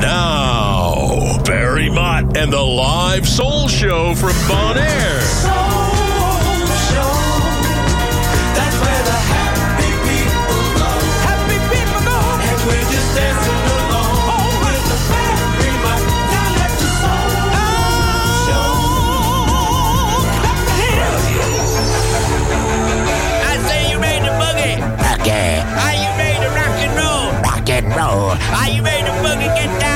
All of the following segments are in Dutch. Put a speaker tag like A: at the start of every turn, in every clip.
A: Now, Barry Mott and the Live Soul Show from
B: Bonaire. Soul Show. That's where the
C: happy people go. Happy people go. And we're just dancing. Oh, Barry the Soul Show. Clap your hands.
D: I say you ready to boogie.
E: Okay.
D: Are you rock and roll?
E: Rock and roll.
D: Are you boogie? Get down.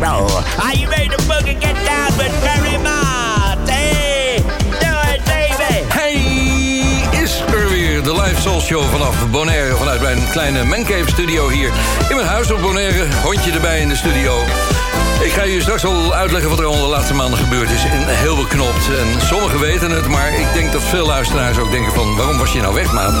D: Roll. Are you ready to boogie get down with Barry? Hey, do it, baby.
C: Hij is er weer, de live soul show vanaf Bonaire... vanuit mijn kleine Mancave studio hier in mijn huis op Bonaire. Hondje erbij in de studio. Ik ga je straks al uitleggen wat er al de laatste maanden gebeurd is. En heel beknopt. En sommigen weten het, maar ik denk dat veel luisteraars ook denken van... waarom was je nou weg, maat?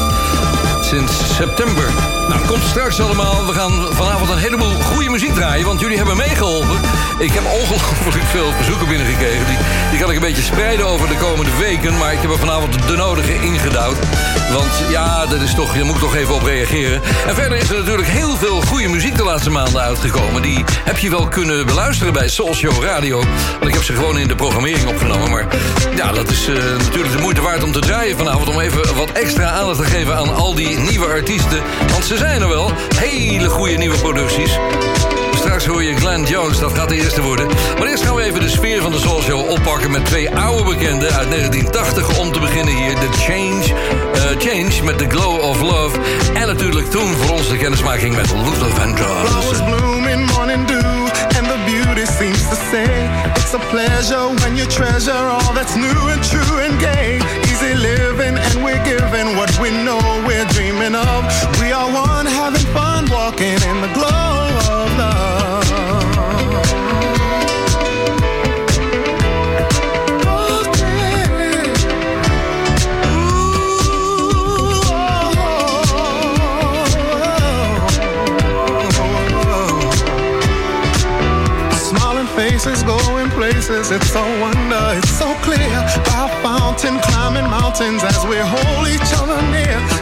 C: Sinds september. Nou, komt straks allemaal. We gaan vanavond een heleboel goede muziek draaien... want jullie hebben meegeholpen. Ik heb ongelooflijk veel verzoeken binnengekregen. Die, die kan ik een beetje spreiden over de komende weken... maar ik heb er vanavond de nodige ingedouwd. Want ja, dat is toch, je moet toch even op reageren. En verder is er natuurlijk heel veel goede muziek de laatste maanden uitgekomen. Die heb je wel kunnen beluisteren bij Soul Show Radio. Want ik heb ze gewoon in de programmering opgenomen. Maar ja, dat is eh, natuurlijk de moeite waard om te draaien vanavond... om even wat extra aandacht te geven aan al die nieuwe artiesten. Want ze zijn er wel. Hele goede nieuwe producties. Straks hoor je Glenn Jones. Dat gaat de eerste worden. Maar eerst gaan we even de sfeer van de Soul Show oppakken... met twee oude bekenden uit 1980 om te beginnen hier. The Change, eh, Change met The Glow of Love. En natuurlijk toen voor ons de kennismaking met Luther Vandross.
F: Flowers bloom in morning dew, and the beauty seems to say it's a pleasure when you treasure all that's new and true and gay. Easy living, and we're giving what we know we're dreaming of. We are one, having fun, walking in the glow of love. Oh, yeah. Smiling faces going places, it's so wonder, it's so clear. By fountain, climbing mountains as we hold each other near.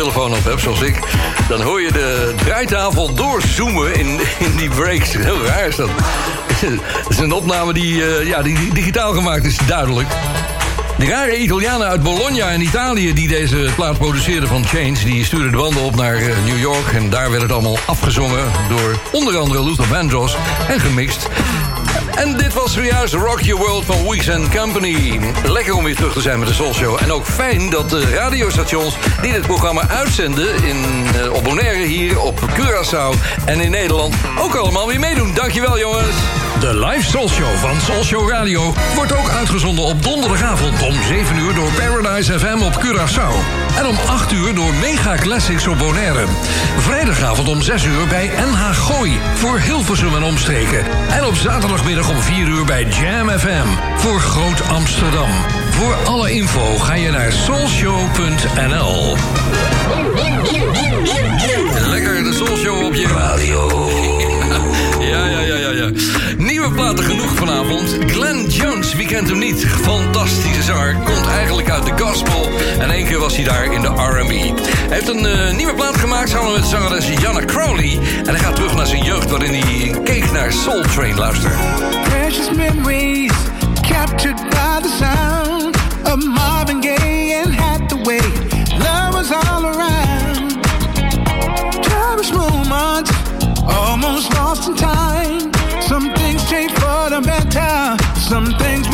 C: telefoon op hebt, zoals ik... dan hoor je de draaitafel doorzoomen in, in die breaks. Heel raar is dat. Het is een opname die, eh, ja, die digitaal gemaakt is, duidelijk. De rare Italianen uit Bologna in Italië die deze plaat produceerden van Change... die stuurden de banden op naar eh, New York en daar werd het allemaal afgezongen... door onder andere Luther Vandross en gemixt en dit was juist Rock Your World van Weekend Company. Lekker om weer terug te zijn met de Soul Show. En ook fijn dat de radiostations die dit programma uitzenden... In, eh, op Bonaire hier, op Curaçao en in Nederland... ook allemaal weer meedoen. Dankjewel jongens.
G: De live Soul Show van Soul Show Radio wordt ook uitgezonden op donderdagavond om 7 uur door Paradise FM op Curaçao. En om 8 uur door Mega Classics op Bonaire. Vrijdagavond om 6 uur bij NH Gooi voor Hilversum en omstreken. En op zaterdagmiddag om 4 uur bij Jam FM voor Groot Amsterdam. Voor alle info ga je naar soulshow.nl.
C: Lekker de Soul Show op je radio. ja, ja, ja, ja. ja nieuwe platen genoeg vanavond. Glenn Jones, wie kent hem niet? Fantastische zanger, komt eigenlijk uit de gospel. En één keer was hij daar in de R&B. Hij heeft een uh, nieuwe plaat gemaakt samen met zangeres Jana Crowley. En hij gaat terug naar zijn jeugd waarin hij keek naar Soul Train. Luister.
H: Precious memories captured by the sound of Marvin Gaye and Hathaway. Love was all around. Cherish moments, almost lost in time. Some some things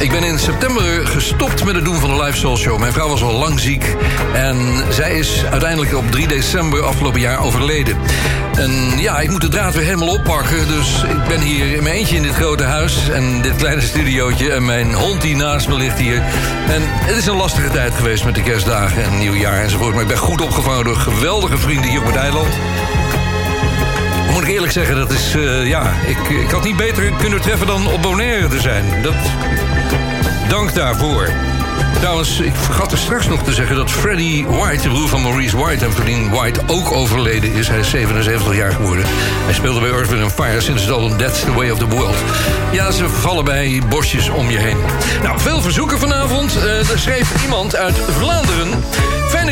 C: Ik ben in september gestopt met het doen van de Live Soul Show. Mijn vrouw was al lang ziek en zij is uiteindelijk op 3 december afgelopen jaar overleden. En ja, ik moet de draad weer helemaal oppakken. Dus ik ben hier in mijn eentje in dit grote huis en dit kleine studiootje. En mijn hond die naast me ligt hier. En het is een lastige tijd geweest met de kerstdagen en nieuwjaar enzovoort. Maar ik ben goed opgevangen door geweldige vrienden hier op het eiland. Eerlijk zeggen, dat is... eh, ja, ik, ik had niet beter kunnen treffen dan op Bonaire te zijn. Dat, dank daarvoor. Trouwens, ik vergat er straks nog te zeggen dat Freddie White, de broer van Maurice White en Verdien White, ook overleden is. Hij is 77 jaar geworden. Hij speelde bij Earth, Wind Fire sinds het album That's the Way of the World. Ja, ze vallen bij bosjes om je heen. Nou, veel verzoeken vanavond. Eh, er schreef iemand uit Vlaanderen.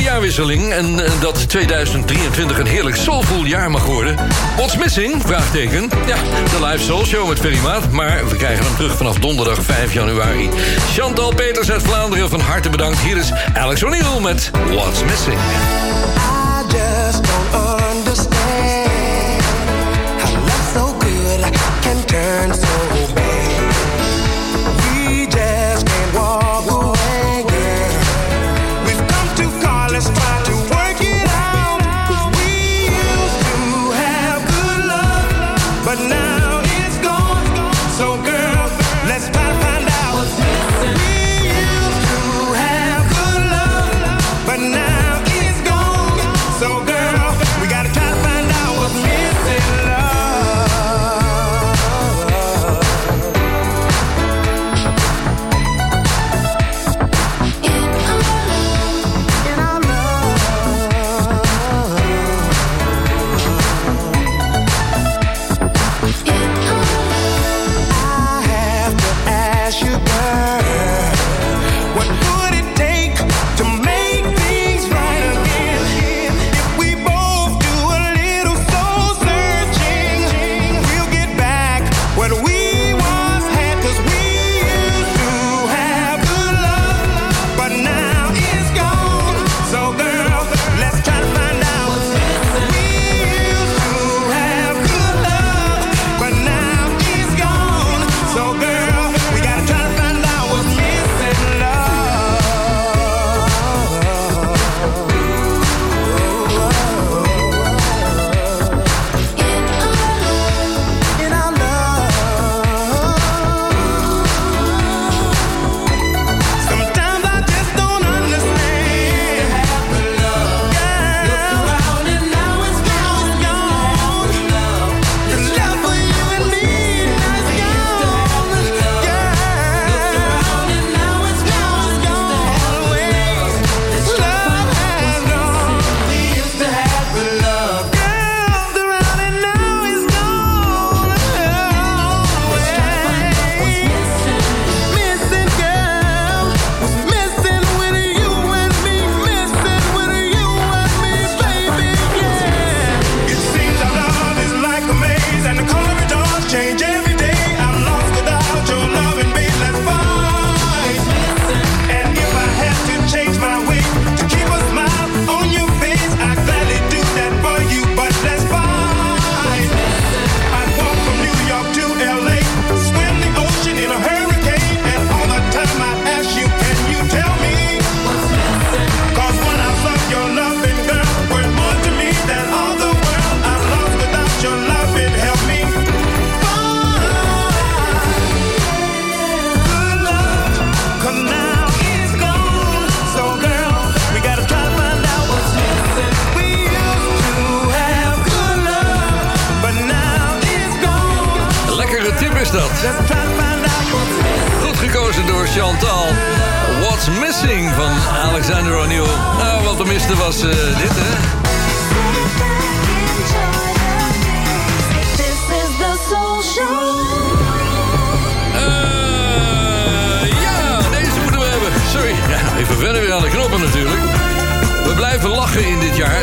C: Jaarwisseling en eh, dat 2023 een heerlijk soulful jaar mag worden. What's missing? Vraagteken. Ja, de live soul show met Ferry Maat. Maar we krijgen hem terug vanaf donderdag 5 januari. Chantal Peters uit Vlaanderen, van harte bedankt. Hier is Alex O'Neill met
F: What's Missing.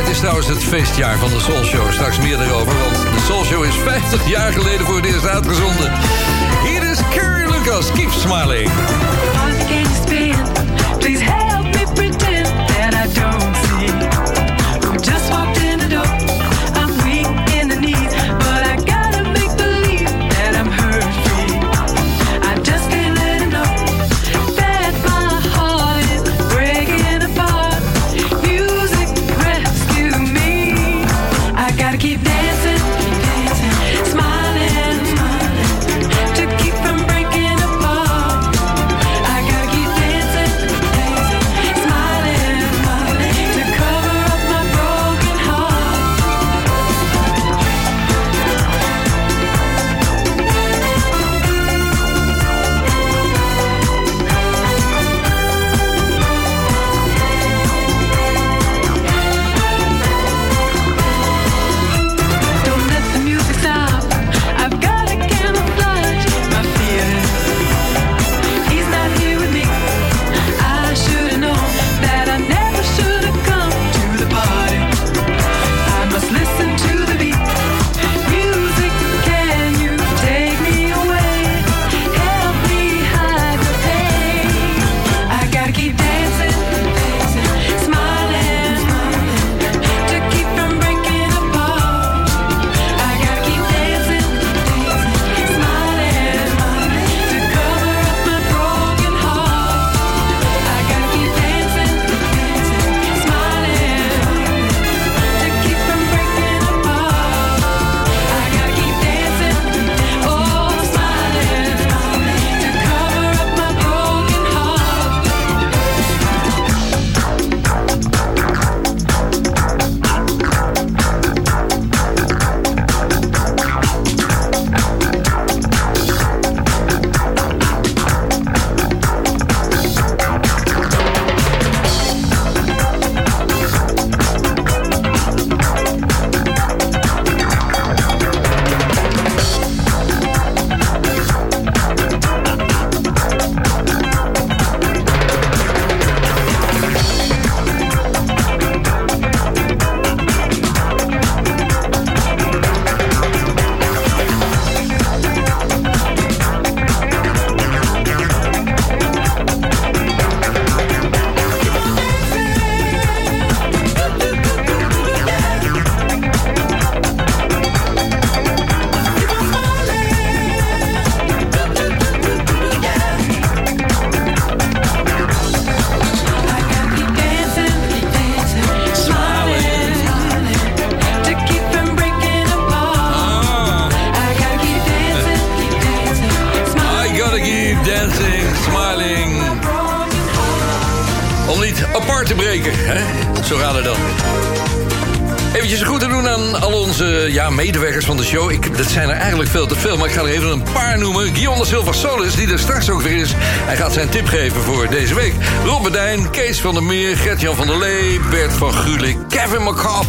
C: Is trouwens het feestjaar van de Soul Show. Straks meer daarover, want de Soul Show is 50 jaar geleden voor het eerst uitgezonden. Hier is Carrie Lucas. Keep smiling.
I: Again you spin. Please help me that I don't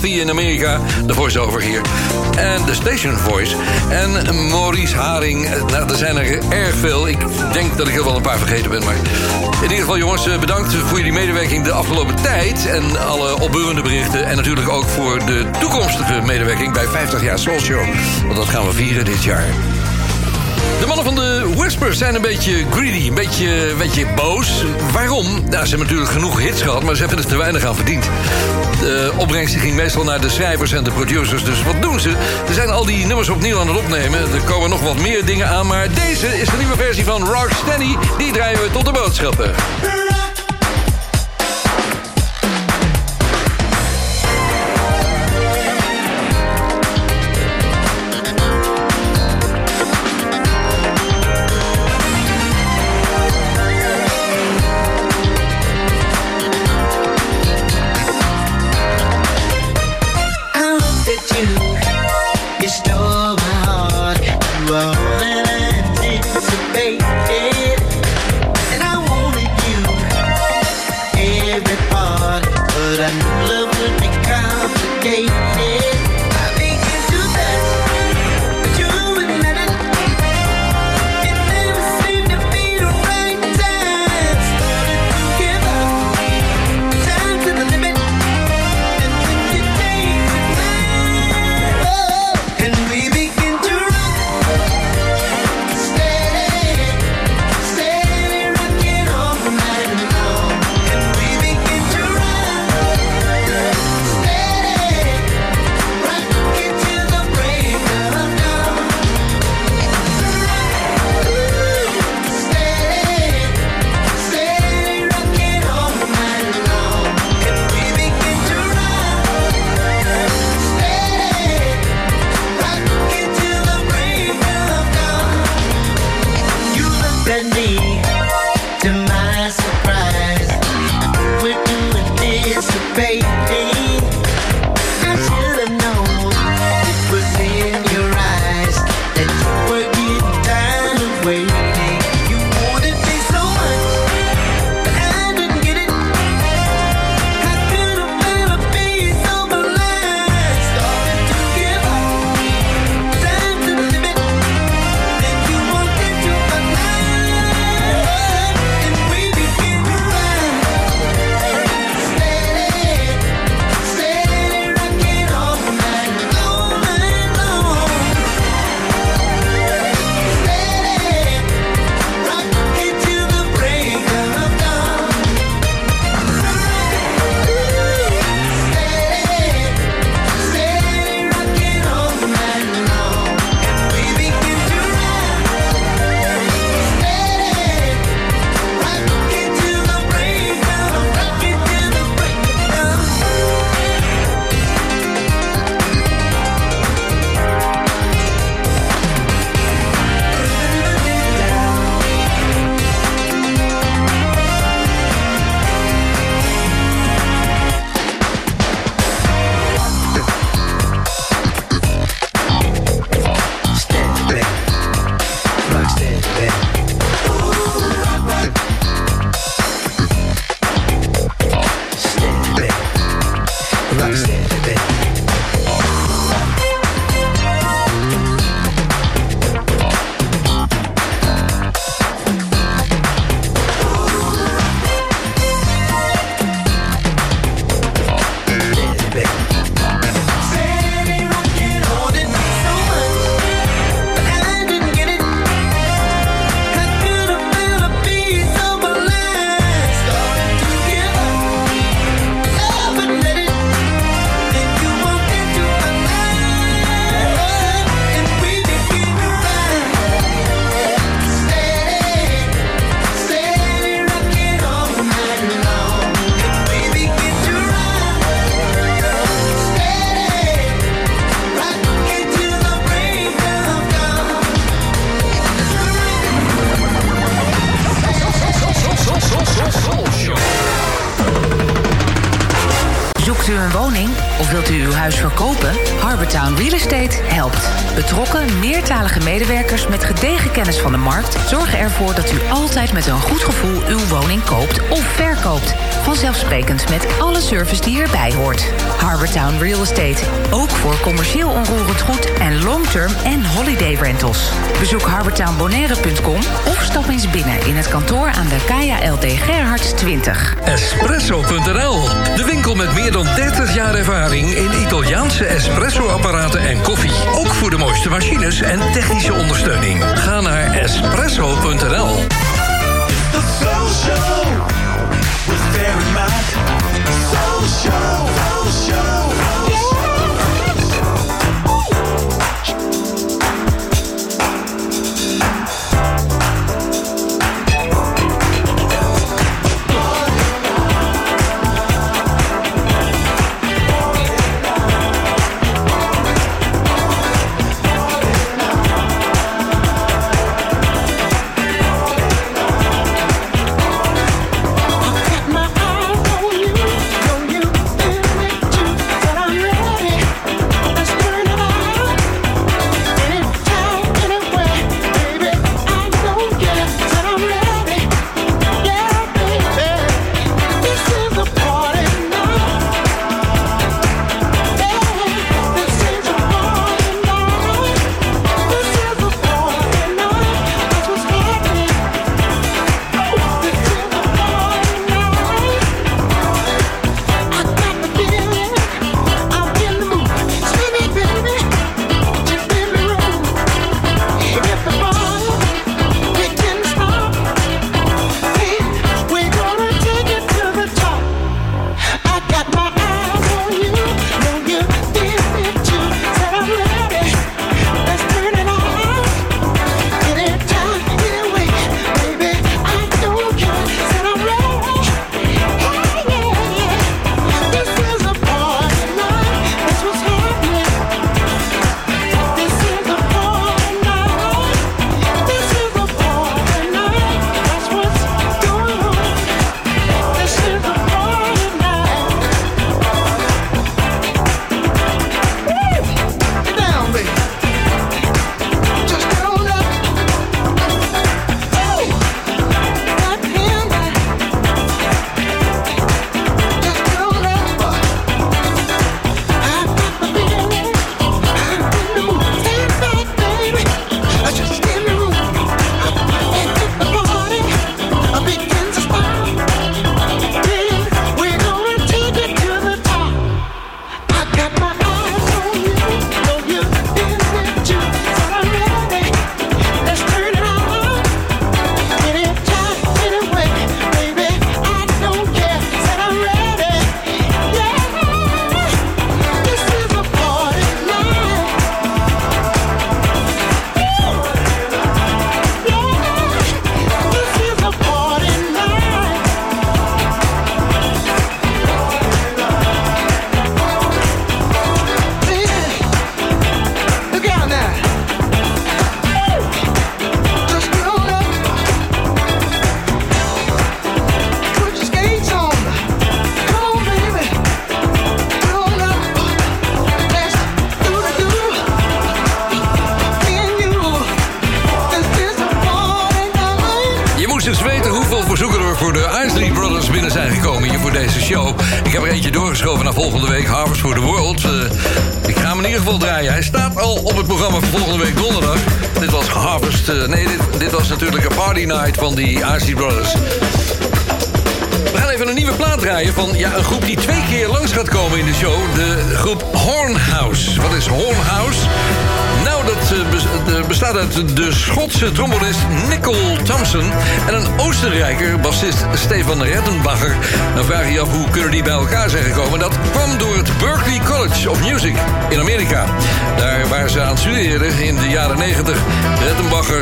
C: McCarthy in Amerika... de voice-over hier. En de station voice. En Maurice Haring. Nou, er zijn er erg veel. Ik denk dat ik er wel een paar vergeten ben, maar... In ieder geval, jongens, eh, bedankt voor jullie medewerking de afgelopen tijd... en alle opbeurende berichten. En natuurlijk ook voor de toekomstige medewerking bij 50 jaar Soul Show. Want dat gaan we vieren dit jaar. De mannen van de Whispers zijn een beetje greedy, een beetje, een beetje boos. Waarom? Nou, ze hebben natuurlijk genoeg hits gehad, maar ze hebben er te weinig aan verdiend. De opbrengst ging meestal naar de schrijvers en de producers. Dus wat doen ze? Ze zijn al die nummers opnieuw aan het opnemen. Er komen nog wat meer dingen aan, maar deze is de nieuwe versie van Rocksteady. Die draaien we tot de boodschappen.
J: Kopen? Harbortown Real Estate helpt. Betrokken, meertalige medewerkers met gedegen kennis van de markt zorgen ervoor dat u altijd met een goed gevoel uw woning koopt of verkoopt. Vanzelfsprekend met alle service die erbij hoort. Harbortown Real Estate. Ook voor commercieel onroerend goed en long-term en holiday rentals. Bezoek harbortownbonaire.com of stap eens binnen in het kantoor aan de Kaya LD Gerhards 20.
C: Espresso.nl. De winkel met meer dan 30 jaar ervaring in Italiaanse espresso-apparaten en koffie. Ook voor de mooiste machines en technische ondersteuning ondersteuning. Ga naar espresso.nl.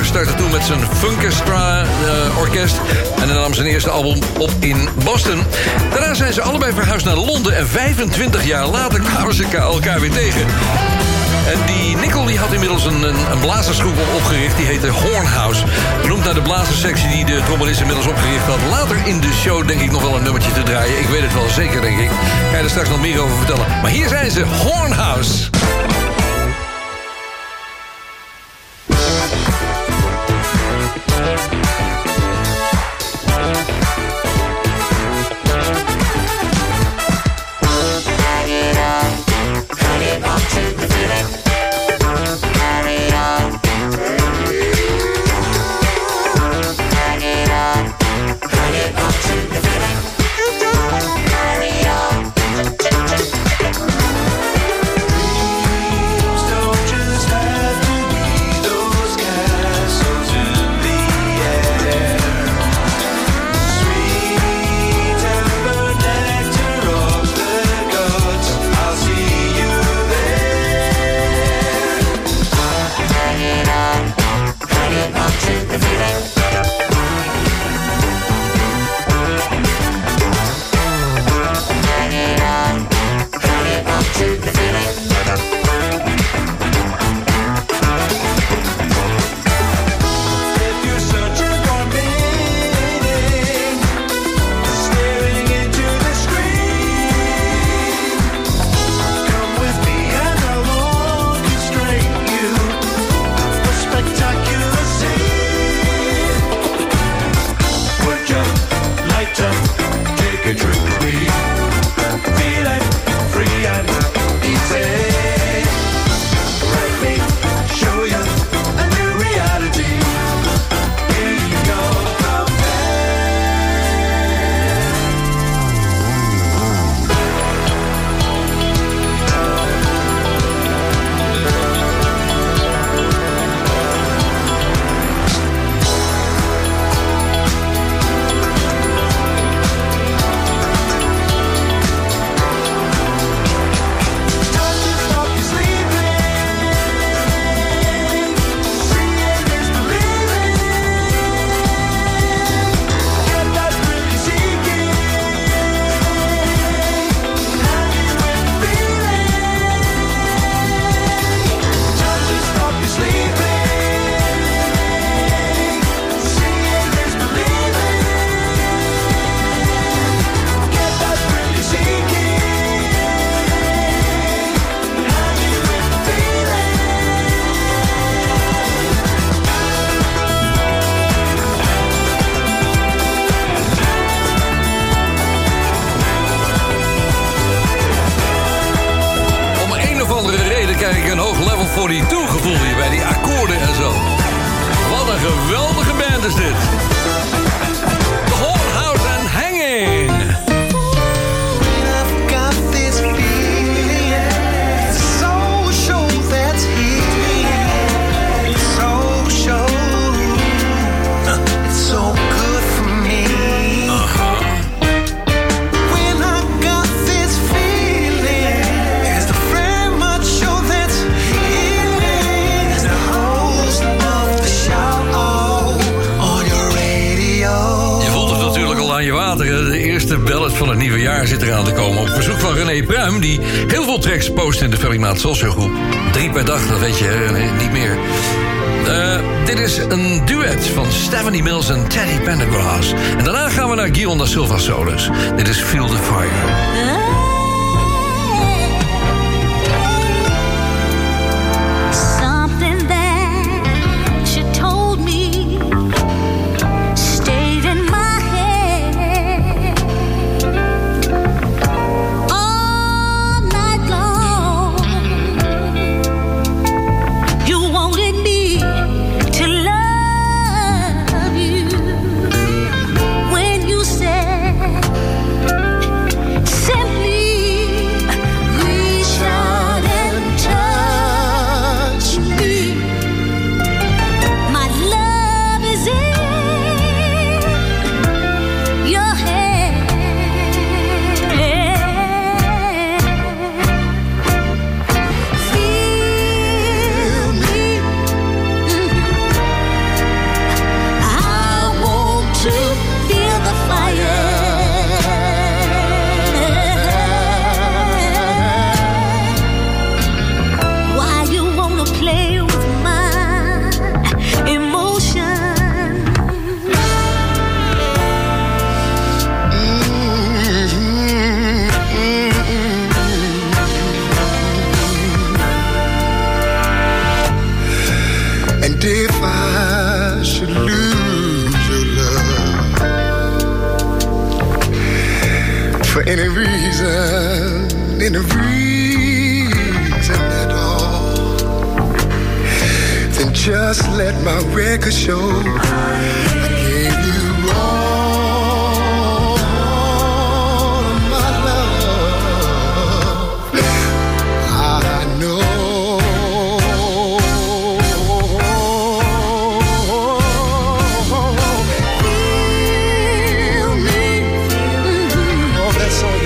K: startte toen met zijn Funkestra uh, eh, orkest. En hij nam zijn eerste album op in Boston. Daarna zijn ze allebei verhuisd naar Londen. En 25 jaar later kwamen ze elkaar weer tegen.
C: En die Nickel die had inmiddels een, een, blazersgroep opgericht. Die heette Hornhouse. Benoemd naar de blazerssectie die de trommelist inmiddels opgericht had. Later in de show denk ik nog wel een nummertje te draaien. Ik weet het wel zeker, denk ik. Ga je er straks nog meer over vertellen. Maar hier zijn ze, Hornhouse. special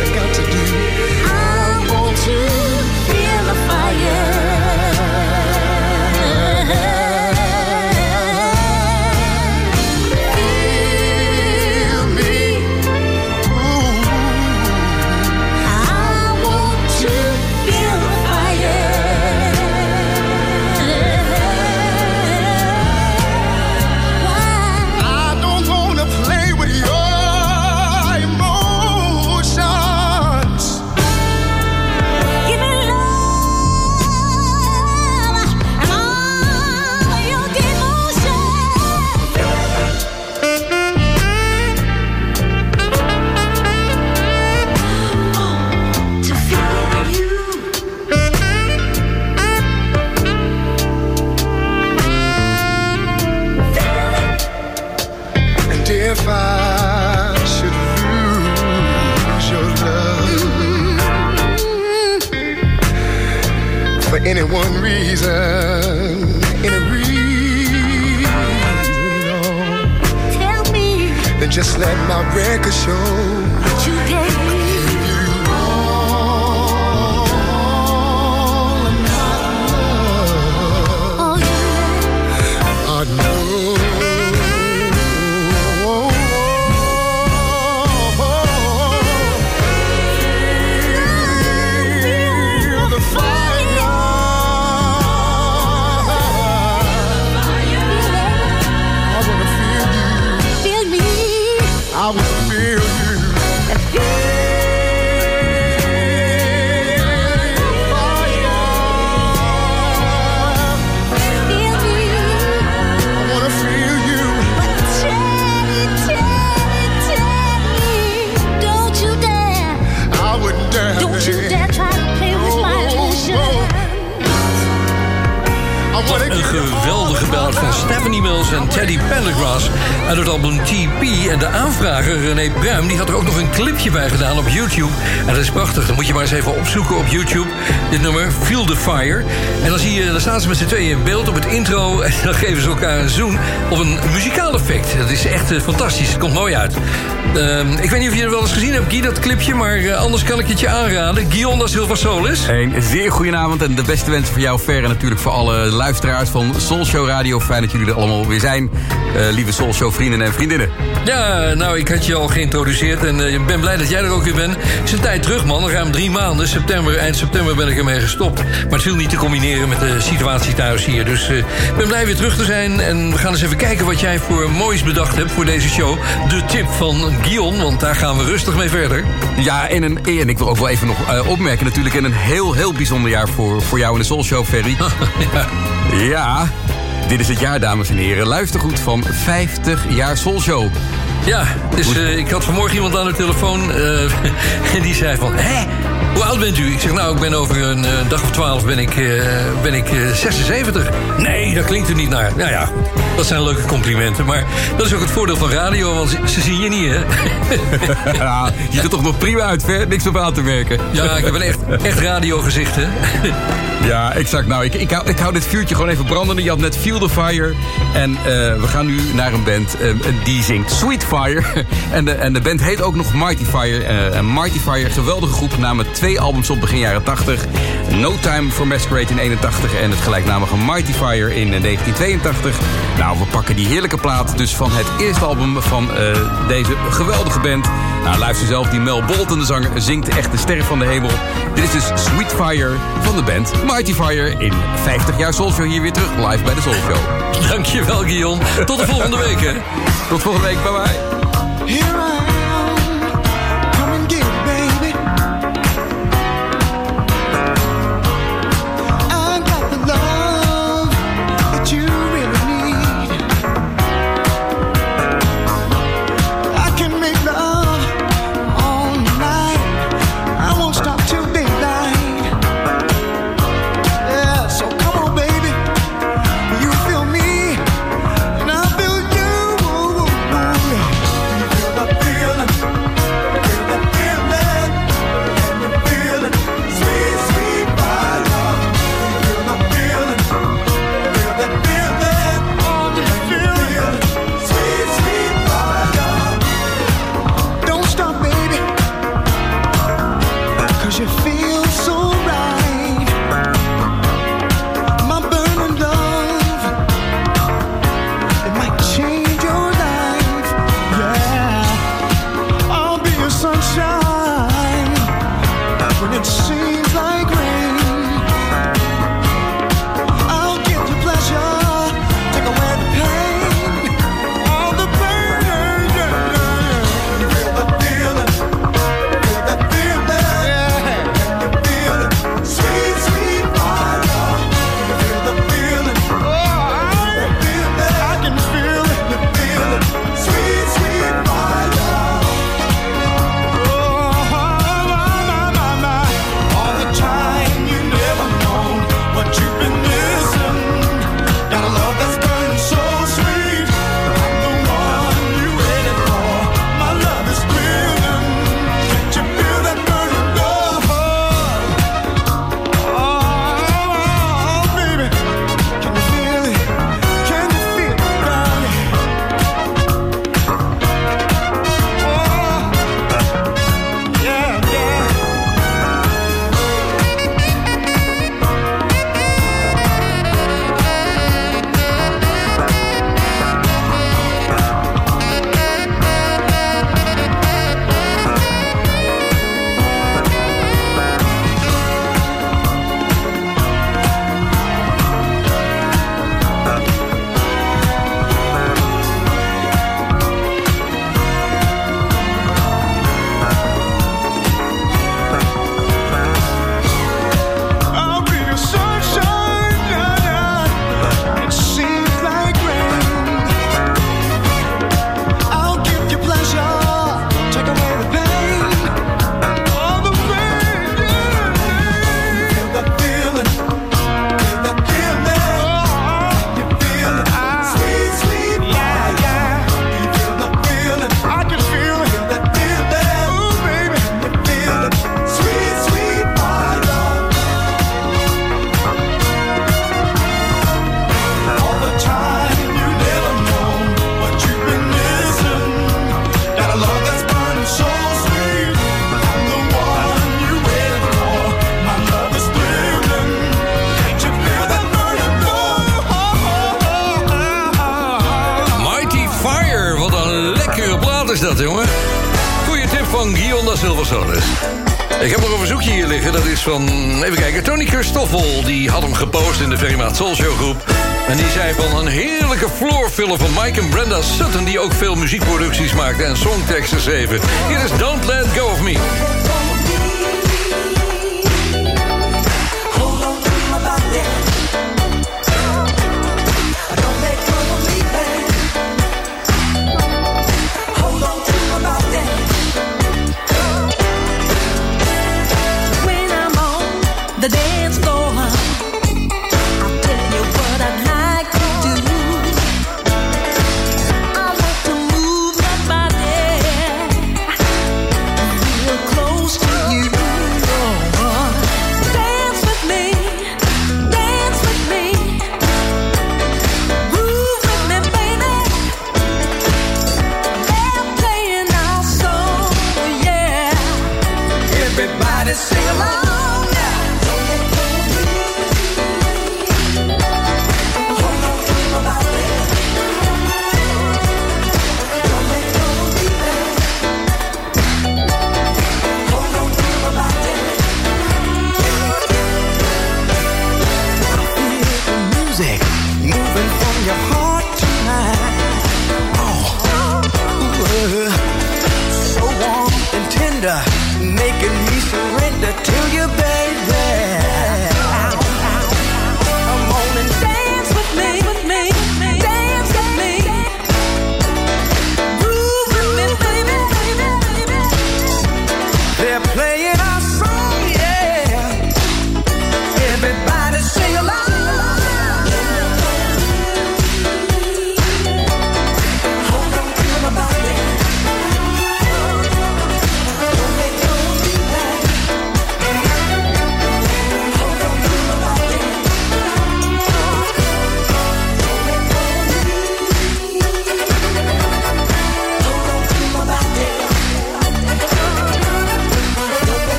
C: opzoeken op YouTube. Dit nummer, Feel the Fire. En dan zie je, dan staan ze met z'n tweeën in beeld op het intro. En dan geven ze elkaar een zoen op een muzikaal effect. Dat is echt eh, fantastisch. Het komt mooi uit. Ehm, ik weet niet of je het wel eens gezien hebt, Guy, dat clipje. Maar eh, anders kan ik het je aanraden. Guillaume da Silva Solis.
L: Een zeer goedenavond en de beste wensen voor jou, Fer. En natuurlijk voor alle luisteraars van Soul Show Radio. Fijn dat jullie er allemaal weer zijn. Eh, lieve Soul Show vrienden en vriendinnen.
C: Ja, nou, ik had je al geïntroduceerd en eh, ik ben blij dat jij er ook weer bent. Het is een tijd terug, man. Ruim drie maanden. September, eind september ben ik ermee gestopt. Maar het viel niet te combineren met de situatie thuis hier. Dus eh, ik ben blij weer terug te zijn. En we gaan eens even kijken wat jij voor moois bedacht hebt voor deze show. De tip van Guion, want daar gaan we rustig mee verder.
L: Ja, in een, en ik wil ook wel even nog eh, opmerken natuurlijk... in een heel, heel bijzonder jaar voor, voor jou in de Soul Show, Ferry.
C: ja.
L: Ja, dit is het jaar, dames en heren. Luistergoed van 50 jaar Soul Show.
C: Ja, dus eh, ik had vanmorgen iemand aan de telefoon eh, en die zei van... Hé, hoe oud bent u? Ik zeg, nou, ik ben over een eh, dag of twaalf ben ik, ben ik eh, 76. Nee, dat klinkt er niet naar. Nou ja, dat zijn leuke complimenten. Maar dat is ook het voordeel van radio, want ze, ze zien je niet, hè?
L: Ja, je ziet er toch nog prima uit, Fer. Niks op aan te werken.
C: Ja, ik heb een echt, echt radiogezicht, hè?
L: Ja, exact. Nou, ik, ik, hou, ik hou dit vuurtje gewoon even brandende. Je had net Feel the Fire. En eh, we gaan nu naar een band eh, die zingt Sweet Fire. en, de, en de band heet ook nog Mighty Fire. Eh, en Mighty Fire, geweldige groep, namen twee albums op begin jaren 80. No Time for Masquerade in 81 en het gelijknamige Mighty Fire in eh, 1982. Nou, we pakken die heerlijke plaat dus van het eerste album van deze geweldige band. Nou, luister zelf, die Mel Bolton, de zanger, zingt echt de ster van de hemel. Dit is dus Sweet Fire van de band Mighty Fire in 50 jaar Soul Show hier weer terug live bij de Soul Show.
C: Dankjewel, Guillaume. Tot de volgende week, hè?
L: Tot volgende week, bye bye.
C: is dat, jongen. Goeie tip van Guillaume Silversolis. Ik heb nog een verzoekje hier liggen. Dat is van, even kijken, Tony Christoffel. Die had hem gepost in de Verimaat Soulshow groep. En die zei van een heerlijke floorfiller van Mike en Brenda Sutton... die ook veel muziekproducties maakte en songteksten schreven. Hier is Don't Let Go of Me.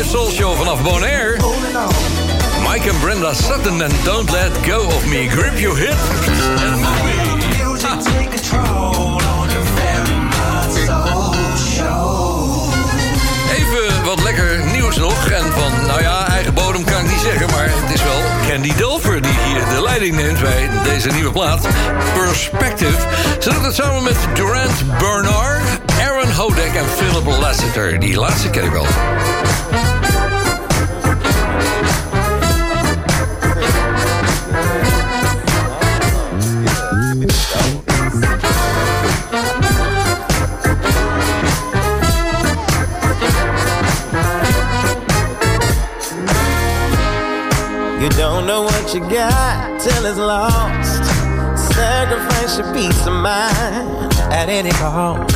C: live soul show vanaf Bonaire. Mike en Brenda Sutton en Don't Let Go of Me. Grip your hip. Even wat lekker nieuws nog. En van, nou ja, eigen bodem kan ik niet zeggen. Maar het is wel Candy Dulfer die hier de leiding neemt bij deze nieuwe plaat. Perspective. Ze doet het samen met Durant Bernard. Aaron Hodek en Philip Lasseter. Die laatste ken wel.
F: peace of mind at any cost.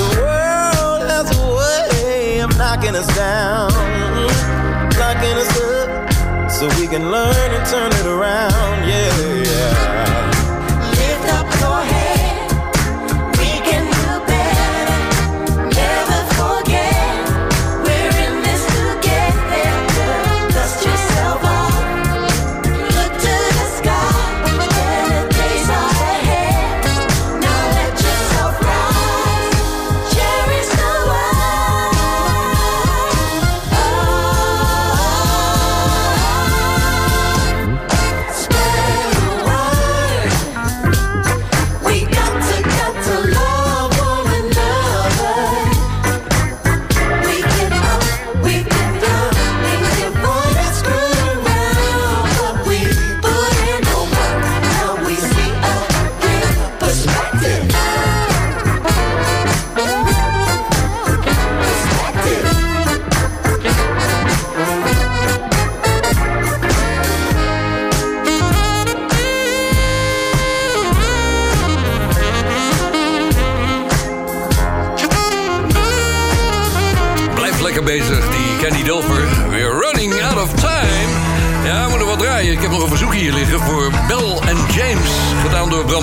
F: The world has a way of knocking us down, knocking us up, so we can learn and turn it around. Yeah, yeah.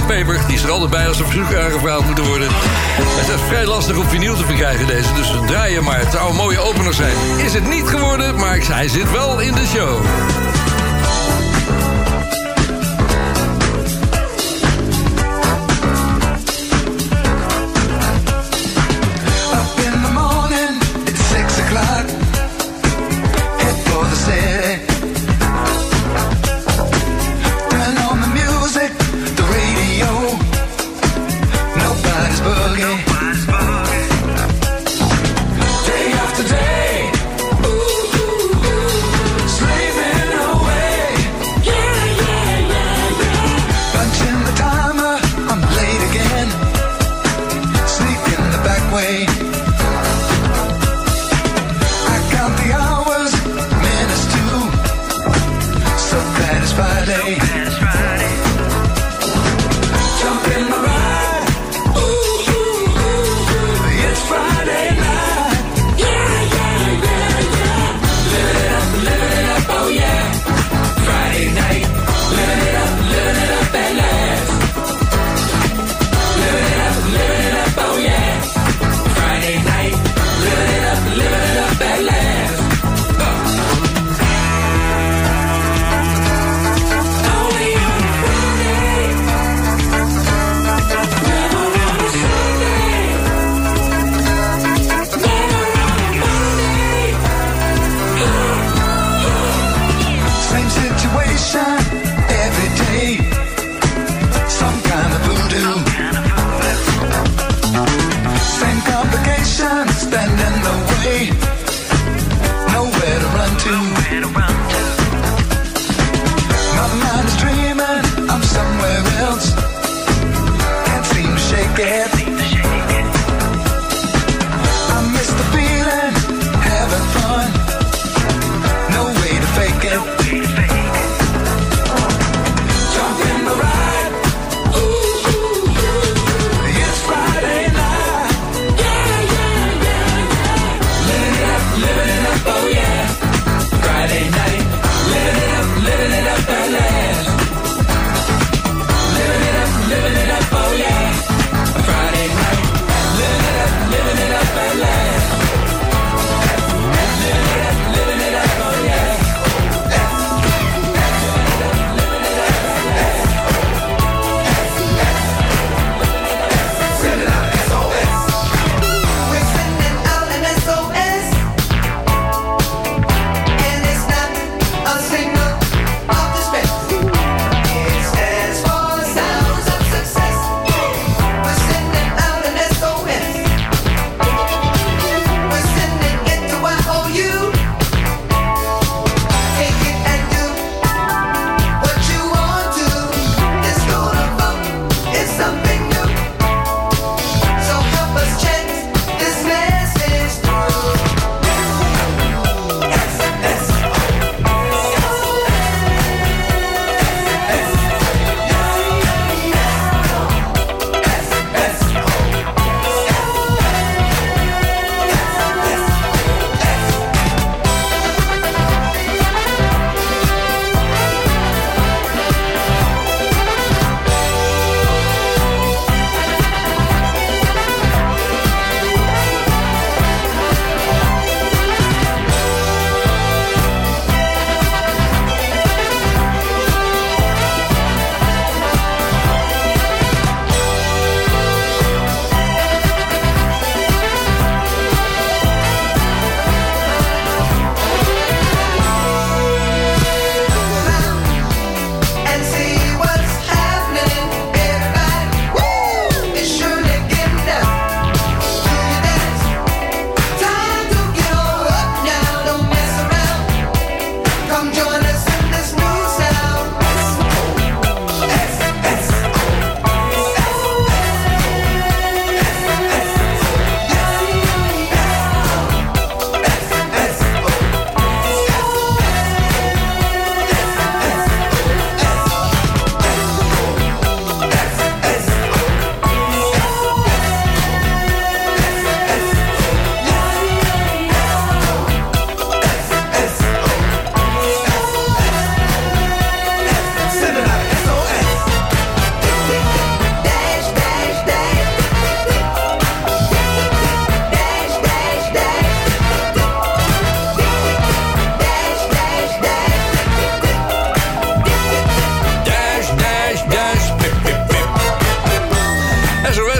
M: Die is er altijd bij als er verzoek aangevraagd moeten worden. Het is vrij lastig om vinyl te verkrijgen deze, dus we draaien maar. Het zou een mooie opener zijn. Is het niet geworden, maar hij zit wel in de show.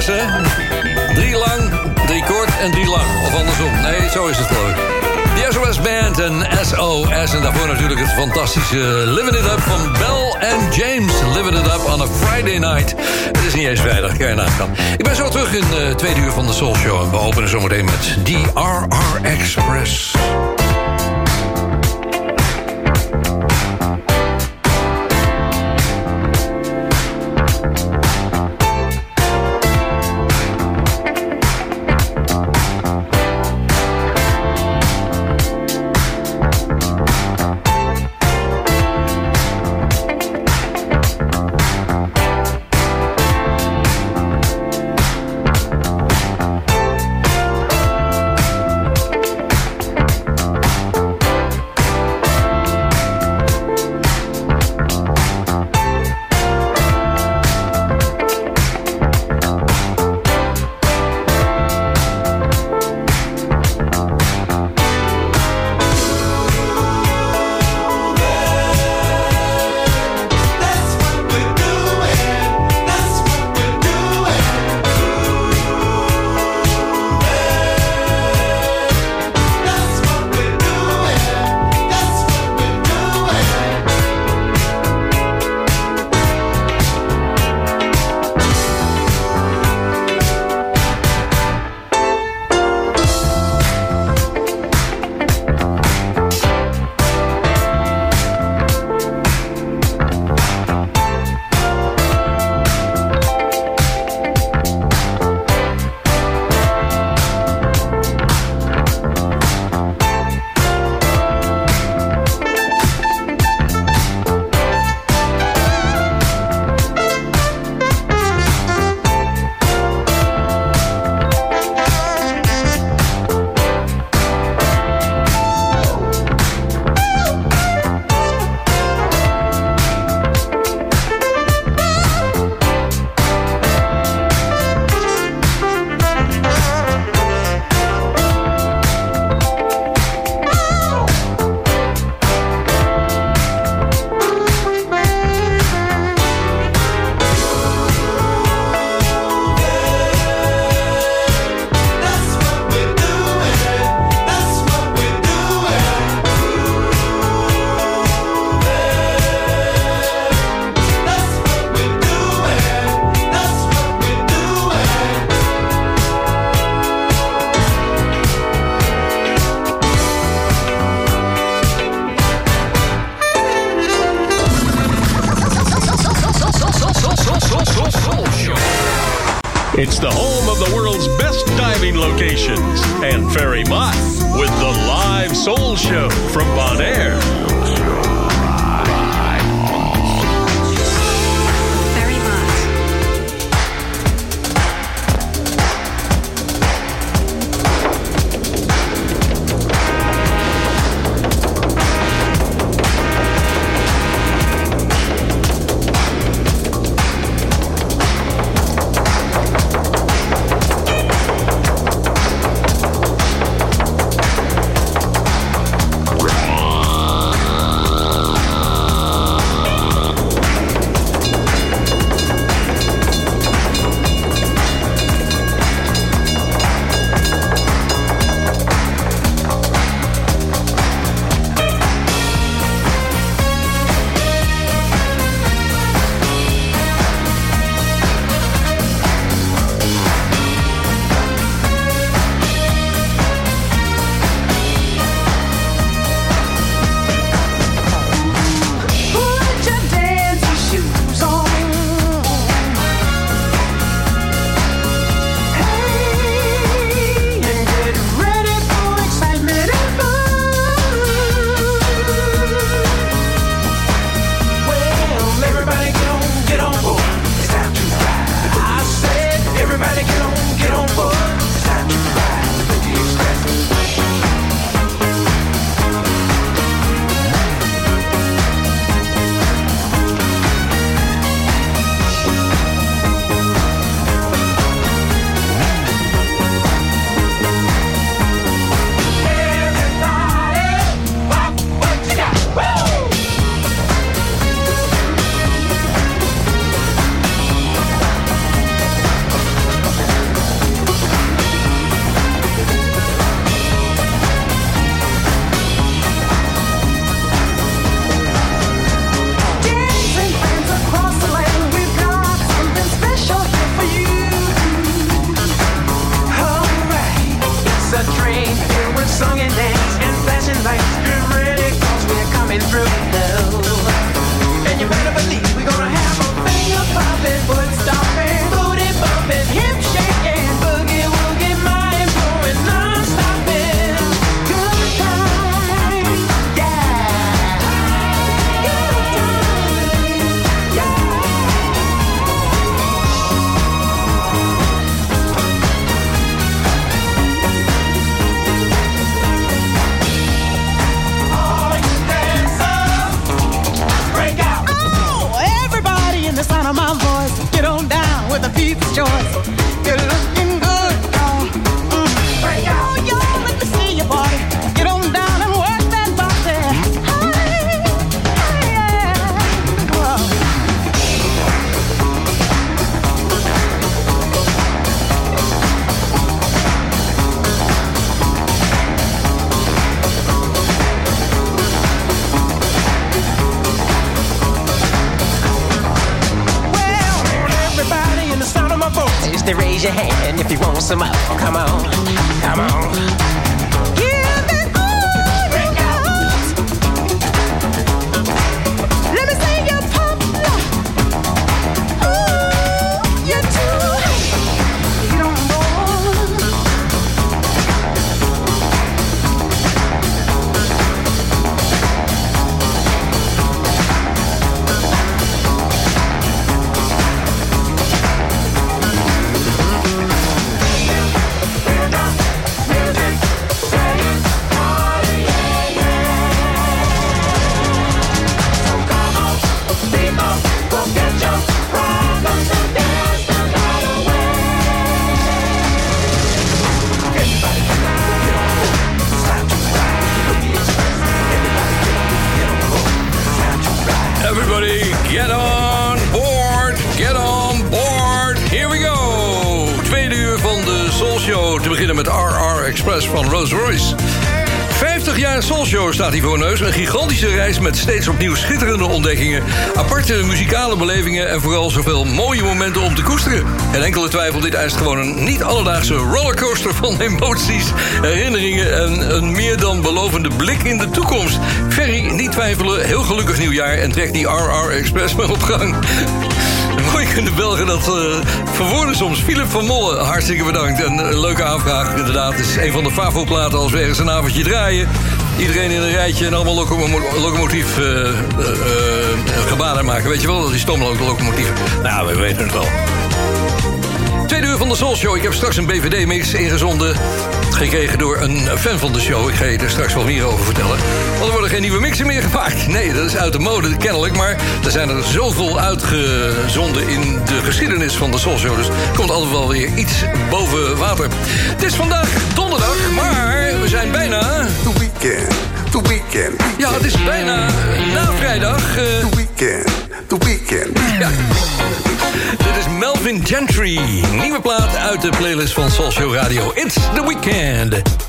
N: Drie lang, drie kort en drie lang.
C: Of andersom. Nee, zo is het leuk. ik. De SOS Band en SOS. En daarvoor natuurlijk het fantastische Living It Up van Bell and James. Living It Up on a Friday night. Het is niet eens vrijdag, kan je nagaan. Ik ben zo terug in de tweede uur van de Soul Show. En we openen zometeen met DRR Express. Te beginnen met RR Express van Rolls Royce. 50 jaar Soul Show staat hier voor neus. Een gigantische reis met steeds opnieuw schitterende ontdekkingen... aparte muzikale belevingen... en vooral zoveel mooie momenten om te koesteren. En enkele twijfel, dit eist gewoon een niet alledaagse rollercoaster... van emoties, herinneringen en een meer dan belovende blik in de toekomst. Ferry, niet twijfelen, heel gelukkig nieuwjaar... en trek die RR Express maar op gang. Mooi kunnen Belgen dat uh, verwoorden soms. Philip van Molle, hartstikke bedankt. En een leuke aanvraag, inderdaad. Het is een van de favo-platen als we ergens een avondje draaien. Iedereen in een rijtje en allemaal locomo locomotief uh, uh, gebaren maken. Weet je wel, die stoomlocomotieven. Nou, we weten het wel. Tweede uur van de Soul Show. Ik heb straks een BVD-mix ingezonden. Gekregen door een fan van de show. Ik ga je er straks wel meer over vertellen. Want er worden geen nieuwe mixen meer gemaakt. Nee, dat is uit de mode, kennelijk. Maar er zijn er zoveel uitgezonden in de geschiedenis van de Soul Show. Dus komt altijd wel weer iets boven water. Het is vandaag donderdag, maar we zijn bijna...
O: The weekend, the weekend.
C: Ja, het is bijna na vrijdag. Uh...
O: The weekend, the weekend.
C: Ja. Dit is Melvin Gentry. Nieuwe plaat uit de playlist van Show Radio. It's the weekend.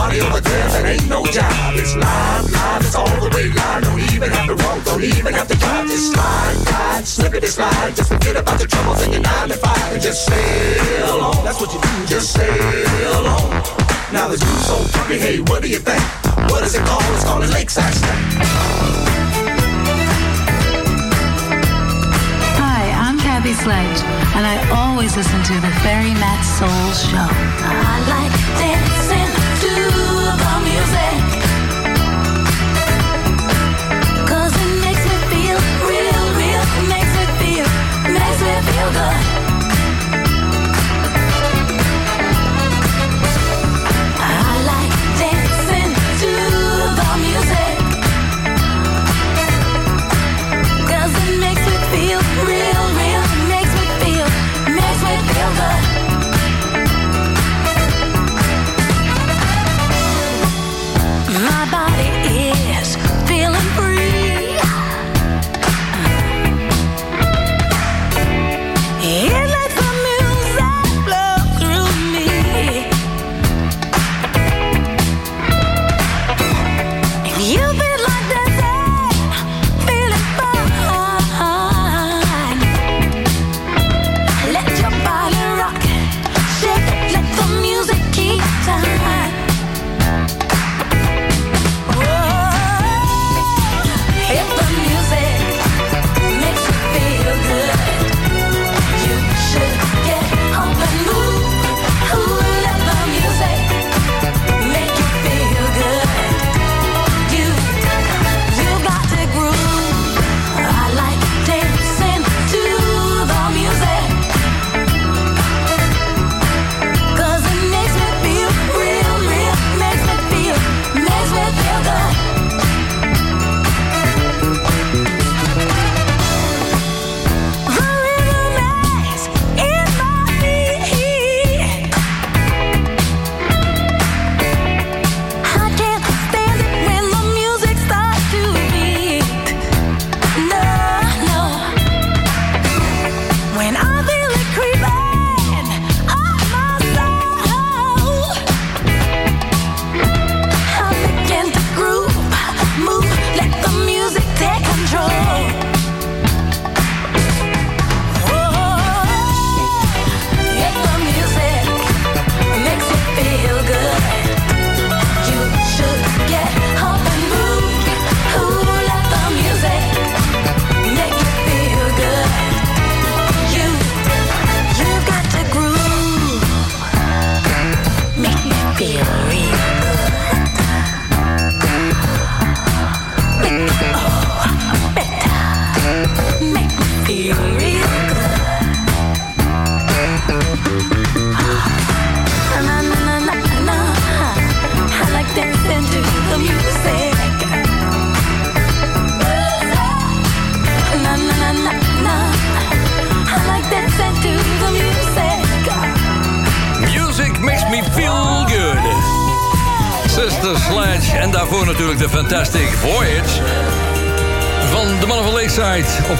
P: money over
E: there, that ain't no job. It's live, live, it's all the way live. Don't even have to walk, don't even have to drive. Just slide, slide, slip it, slide. Just forget about the troubles in your nine to five and just sail on. That's what you do, just sail on. Now the dude's so funky, hey, what do you think? What is it called? It's called a lakeside.
I: Kathy Sledge, and I always listen to the Ferry Matt Soul Show.
Q: I like this feel good.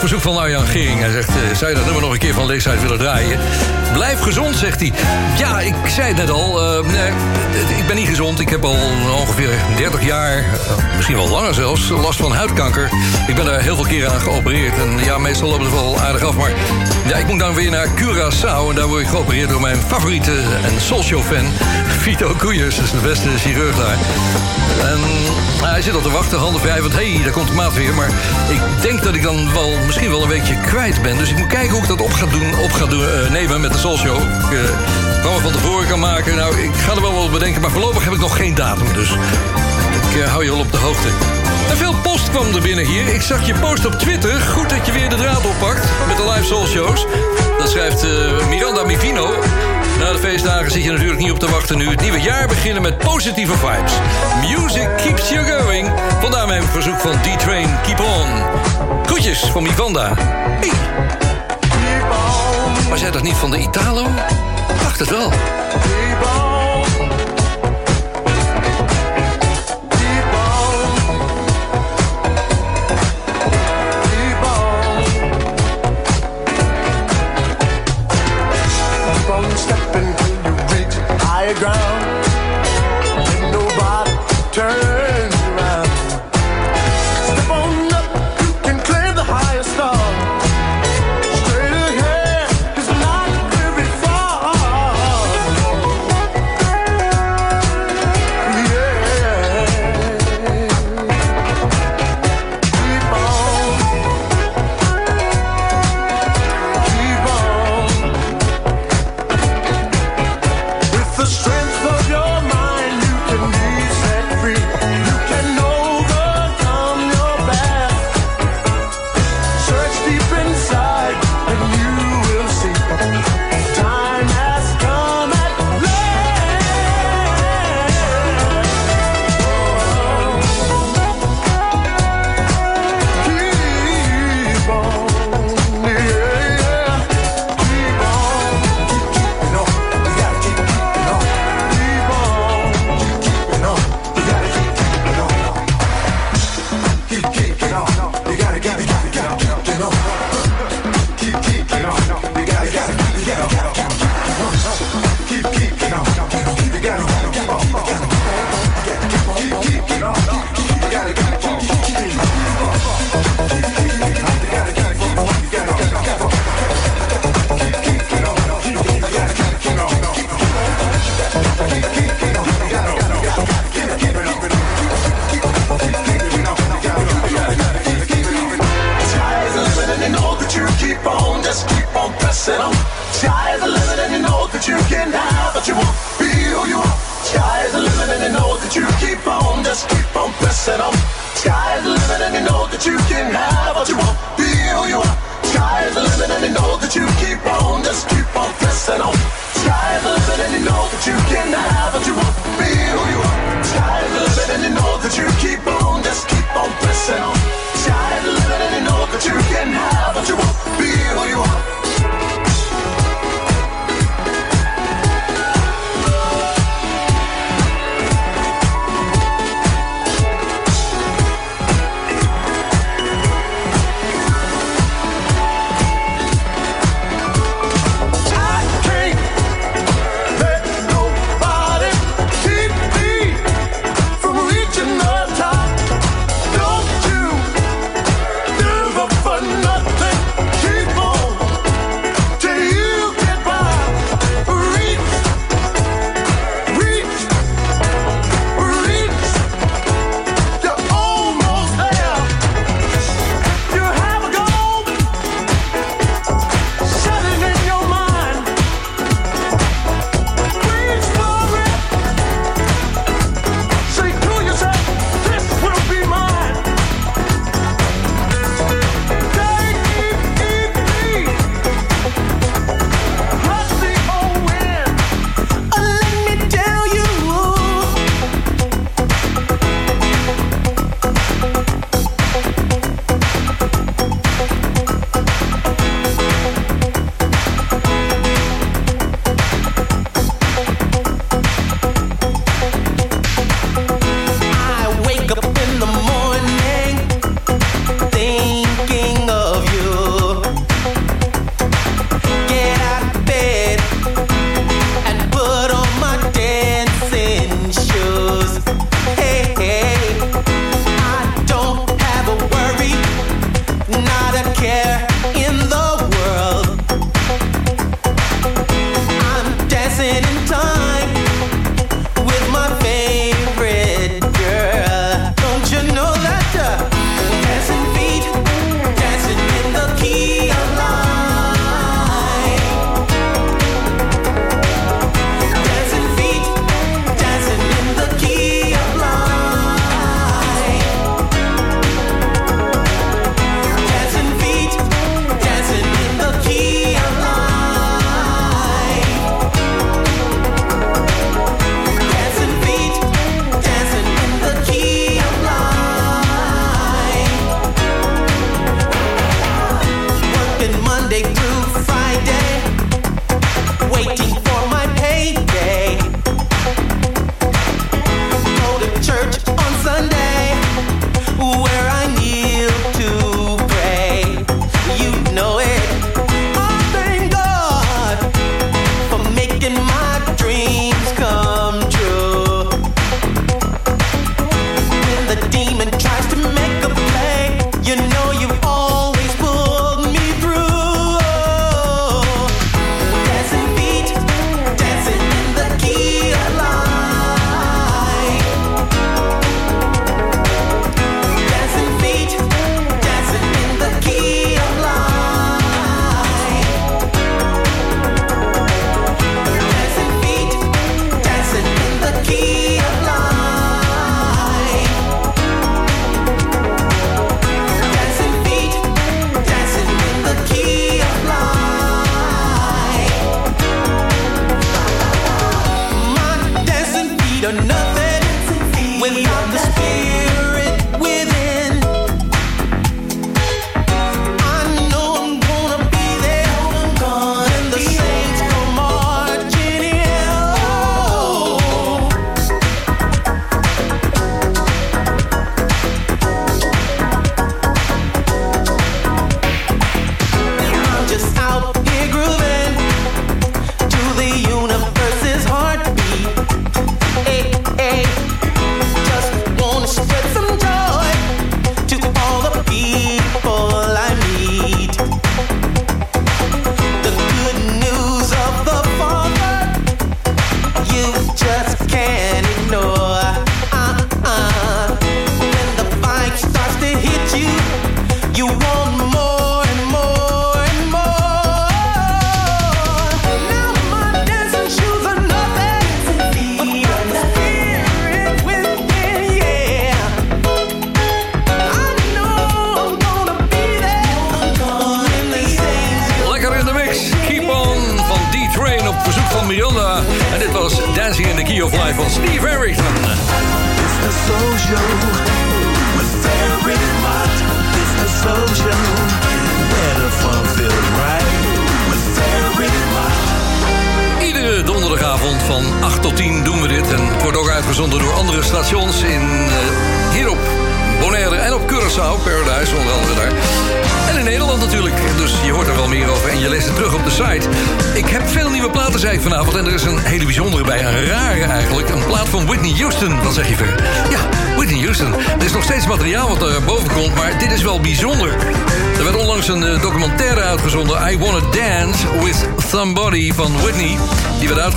C: Op verzoek van Arjan Gering. Misschien wel langer zelfs, last van huidkanker. Ik ben daar heel veel keren aan geopereerd. En ja, meestal loopt het wel aardig af. Maar ja, ik moet dan weer naar Curaçao. En daar word ik geopereerd door mijn favoriete en Soulshow-fan, Vito Koeiers. Dat is de beste chirurg daar. En nou, hij zit al te wachten, handen vrij, want hé, hey, daar komt de maat weer. Maar ik denk dat ik dan wel misschien wel een weekje kwijt ben. Dus ik moet kijken hoe ik dat op ga doen, op ga doen eh, nemen met de Show. Ik uh, van tevoren kan maken. Nou, ik ga er wel wat bedenken, maar voorlopig heb ik nog geen datum. Dus ik eh, hou je al op de hoogte. En veel post kwam er binnen hier. Ik zag je post op Twitter. Goed dat je weer de draad oppakt met de live Soul Shows. Dat schrijft eh, Miranda Mivino. Na de feestdagen zit je natuurlijk niet op te wachten nu. Het nieuwe jaar beginnen met positieve vibes. Music keeps you going. Vandaar mijn verzoek van D-Train Keep On. Groetjes van Miranda. Hey. Was jij dat niet van de Italo? Dacht het wel. playground.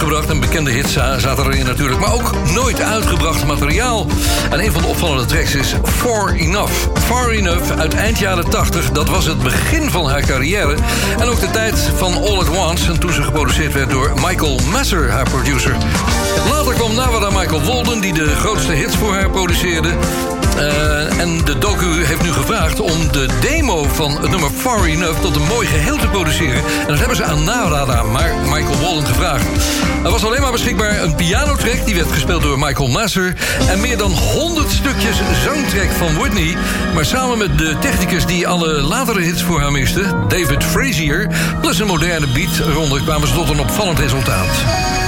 C: Uitgebracht. Een bekende hit za- zaten erin natuurlijk. Maar ook nooit uitgebracht materiaal. En een van de opvallende tracks is Far Enough. Far Enough uit eind jaren 80. Dat was het begin van haar carrière. En ook de tijd van All At Once. En toen ze geproduceerd werd door Michael Messer, haar producer. Later kwam Nawada Michael Walden, die de grootste hits voor haar produceerde. Eh, en de docu heeft nu gevraagd om de demo van het nummer Far Enough tot een mooi geheel te produceren. En dat hebben ze aan Narada, maar Michael Wallen gevraagd. Er was alleen maar beschikbaar een pianotrack, die werd gespeeld door Michael Nasser. En meer dan 100 stukjes zangtrack van Whitney. Maar samen met de technicus die alle latere hits voor haar miste, David Frazier, plus een moderne beat eronder, kwamen ze tot een opvallend resultaat.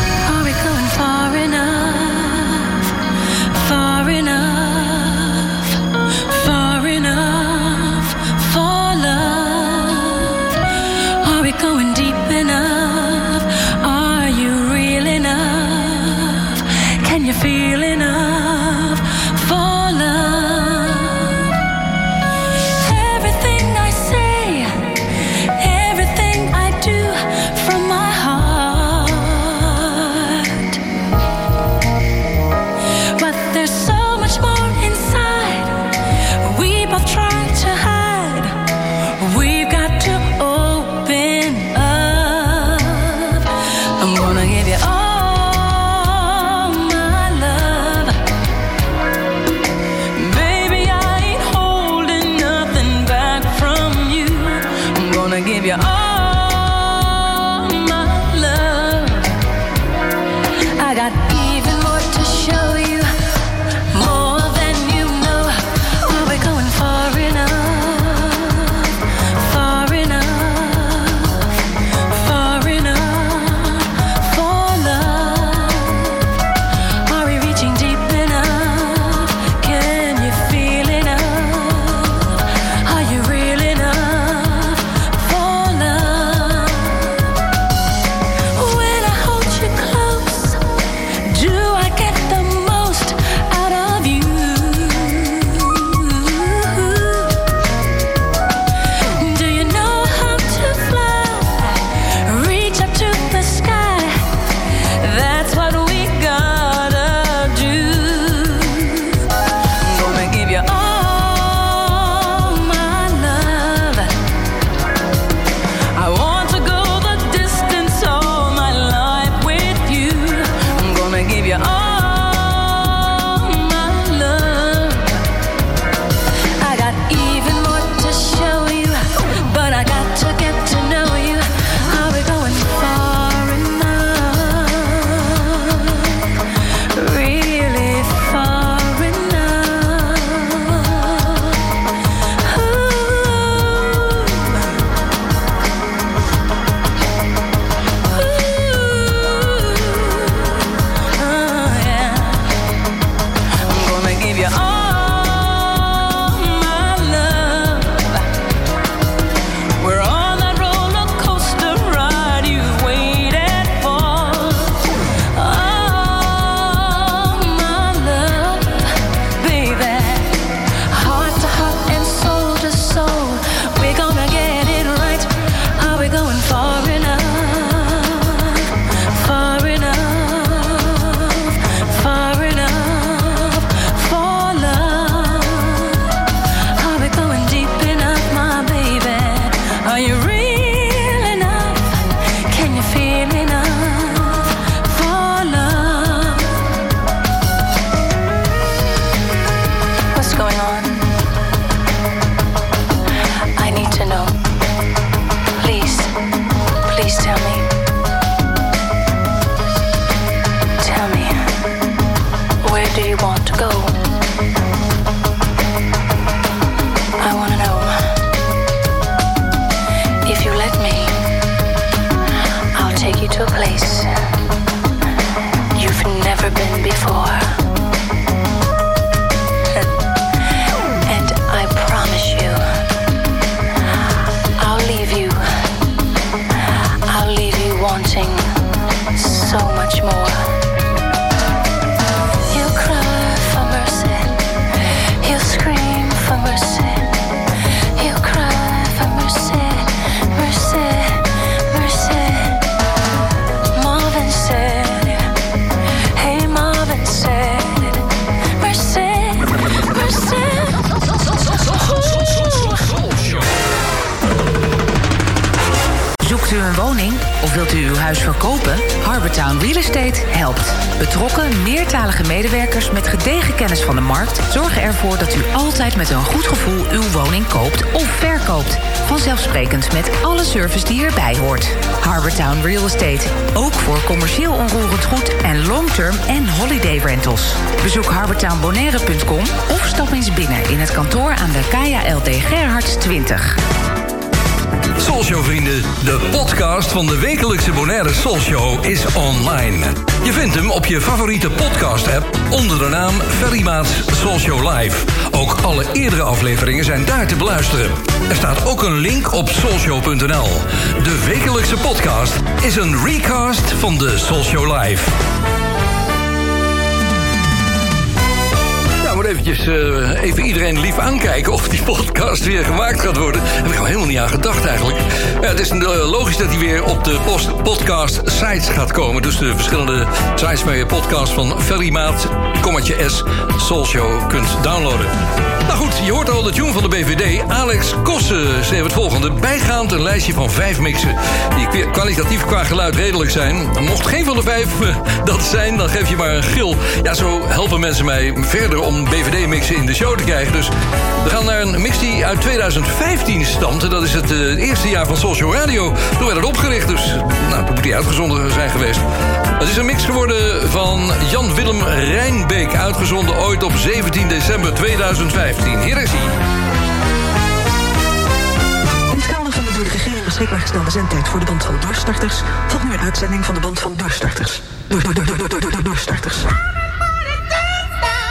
A: Op soulshow.nl. De wekelijkse podcast is een recast van de Soulshow Live.
C: Eh, even iedereen lief aankijken of die podcast weer gemaakt gaat worden. Daar heb ik al helemaal niet aan gedacht eigenlijk. Het is eh, logisch dat hij weer op de post- podcast sites gaat komen. Dus de verschillende sites waar je podcast van Ferrymaat, kommetje S, Soulshow kunt downloaden. Nou goed, je hoort al de tune van de BVD. Alex Kossen schreef het volgende. Bijgaand een lijstje van vijf mixen... die kwa- kwalitatief qua geluid redelijk zijn. Mocht geen van de vijf eh, dat zijn, dan geef je maar een gil. Ja, zo helpen mensen mij verder om BVD-mixen in de show te krijgen. Dus we gaan naar een mix die uit 2015 stamt. Dat is het eh, eerste jaar van Social Radio. Toen werd het opgericht, dus nou, toen moet die uitgezonden zijn geweest. Het is een mix geworden van Jan-Willem Rijnbeek... uitgezonden ooit op 17 december 2015. Hier is hij.
R: Door de regering beschikbaar gestelde zendtijd voor de band van doorstarters... volgt nu een uitzending van de band van doorstarters. Door, door, door, door, door, door, door, doorstarters.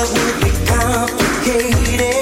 B: love would be complicated.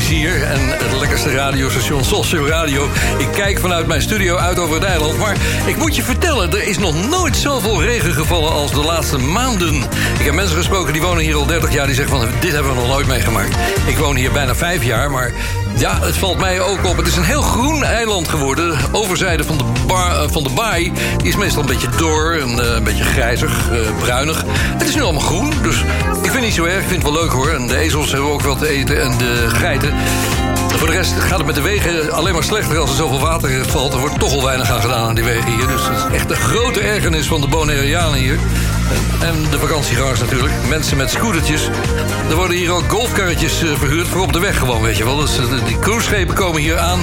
C: Hier. En het lekkerste radiostation Soulshow Radio. Ik kijk vanuit mijn studio uit over het eiland. Maar ik moet je vertellen, er is nog nooit zoveel regen gevallen als de laatste maanden. Ik heb mensen gesproken die wonen hier al 30 jaar. Die zeggen van, dit hebben we nog nooit meegemaakt. Ik woon hier bijna 5 jaar, maar ja, het valt mij ook op. Het is een heel groen eiland geworden. De overzijde van de, eh, van de baai is meestal een beetje door. En, eh, een beetje grijzig, eh, bruinig. Het is nu allemaal groen, dus ik vind het niet zo erg. Ik vind het wel leuk hoor. En de ezels hebben ook wel te eten en de geiten. En voor de rest gaat het met de wegen alleen maar slechter als er zoveel water valt. Er wordt toch al weinig aan gedaan aan die wegen hier. Dus het is echt een grote ergernis van de Bonaireanen hier. En, de vakantiegangers natuurlijk. Mensen met scootertjes. Er worden hier ook golfkarretjes eh, verhuurd voor op de weg gewoon, weet je wel. Dus eh, die cruiseschepen komen hier aan.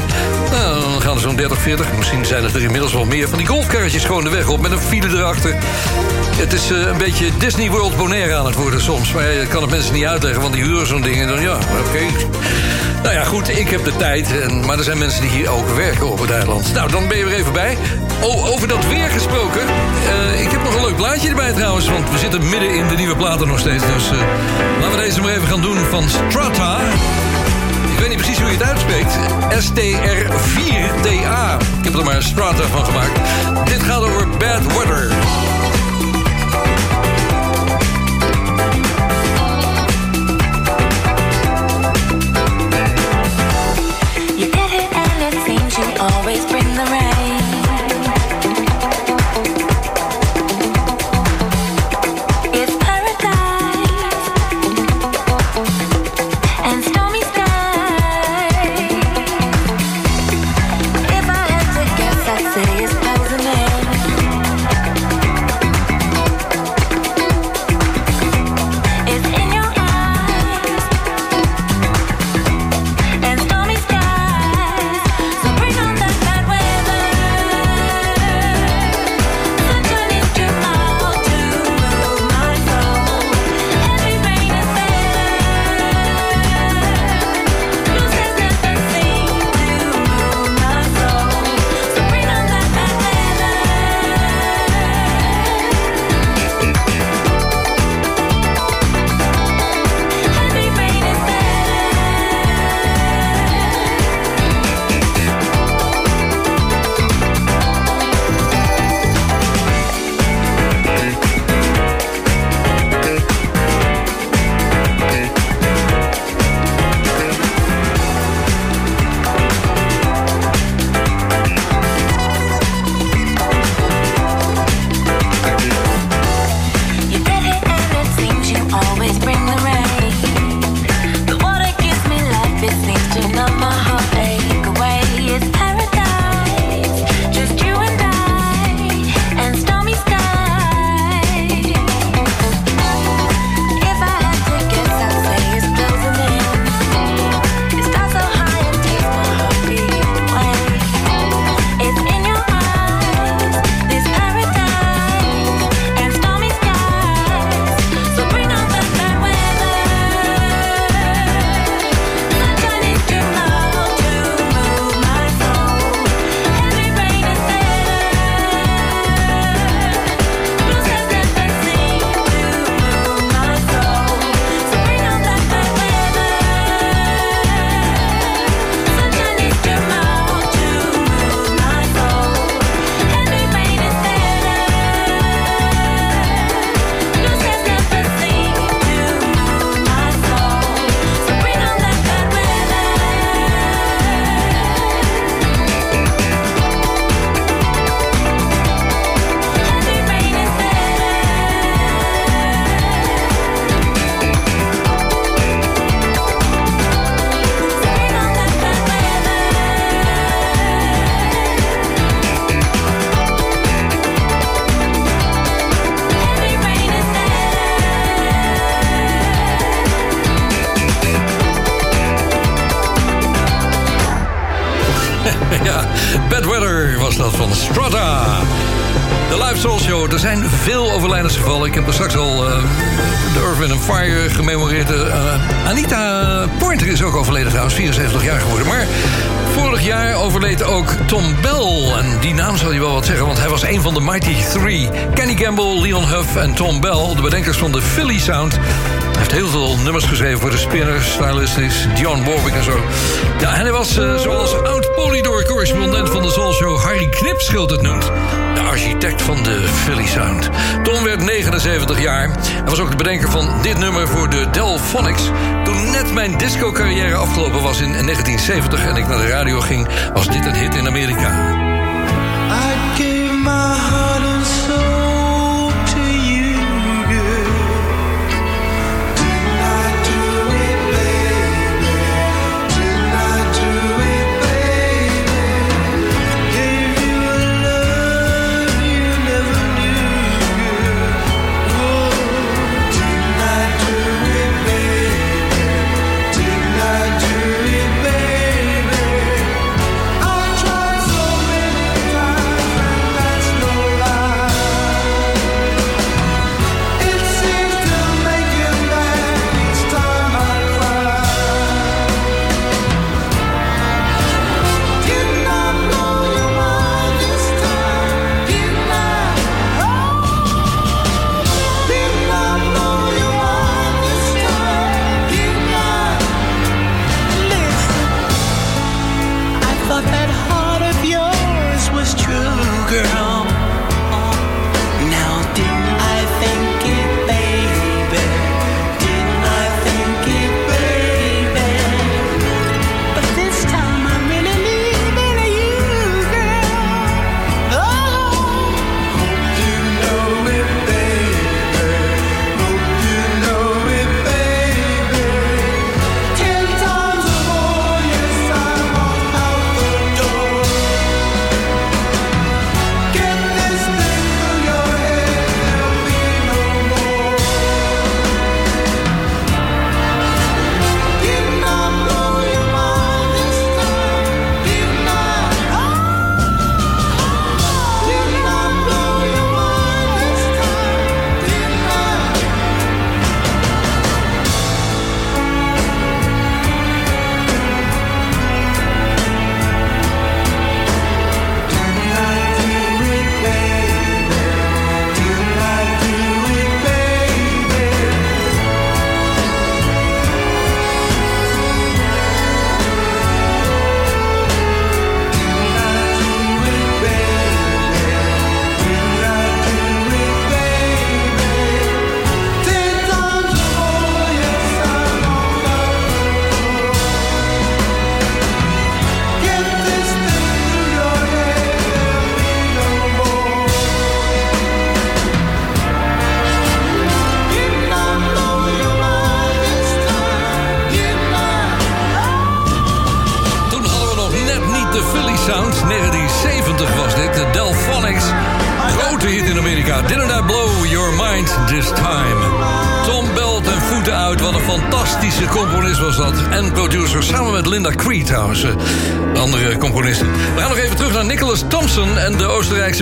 C: Nou, dan gaan er zo'n 30, 40, misschien zijn het er inmiddels wel meer... van die golfkarretjes gewoon de weg op met een file erachter. Het is eh, een beetje Disney World Bonaire aan het worden soms. Maar ik kan het mensen niet uitleggen, want die huren zo'n ding. En dan ja, oké. Nou ja, goed, ik heb de tijd. En, maar er zijn mensen die hier ook werken op het. Nou, dan ben je er even bij. Oh, over dat weer gesproken. eh, ik heb nog een leuk plaatje erbij trouwens. Want we zitten midden in de nieuwe platen nog steeds. Dus eh, laten we deze maar even gaan doen van Strata. Ik weet niet precies hoe je het uitspreekt. S-T-R-4-T-A. Ik heb er maar Strata van gemaakt. Dit gaat over Bad Weather.
F: Is. John Warwick en zo. Ja, en hij was, eh, zoals oud-Polydor-correspondent van de soulshow Harry Knipschild het noemt, de architect van de Philly Sound. Tom werd 79 jaar. Hij was ook de bedenker van dit nummer voor de Delphonics. Toen net mijn disco-carrière afgelopen was in 1970... en ik naar de radio ging, was dit een hit in Amerika.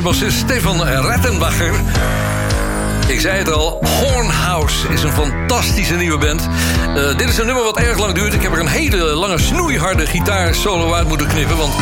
F: bassist Stefan Rettenbacher. Ik zei het al, Hornhouse is een fantastische nieuwe band. Eh, dit is een nummer wat erg lang duurt. Ik heb er een hele lange snoeiharde gitaar solo uit moeten knippen... want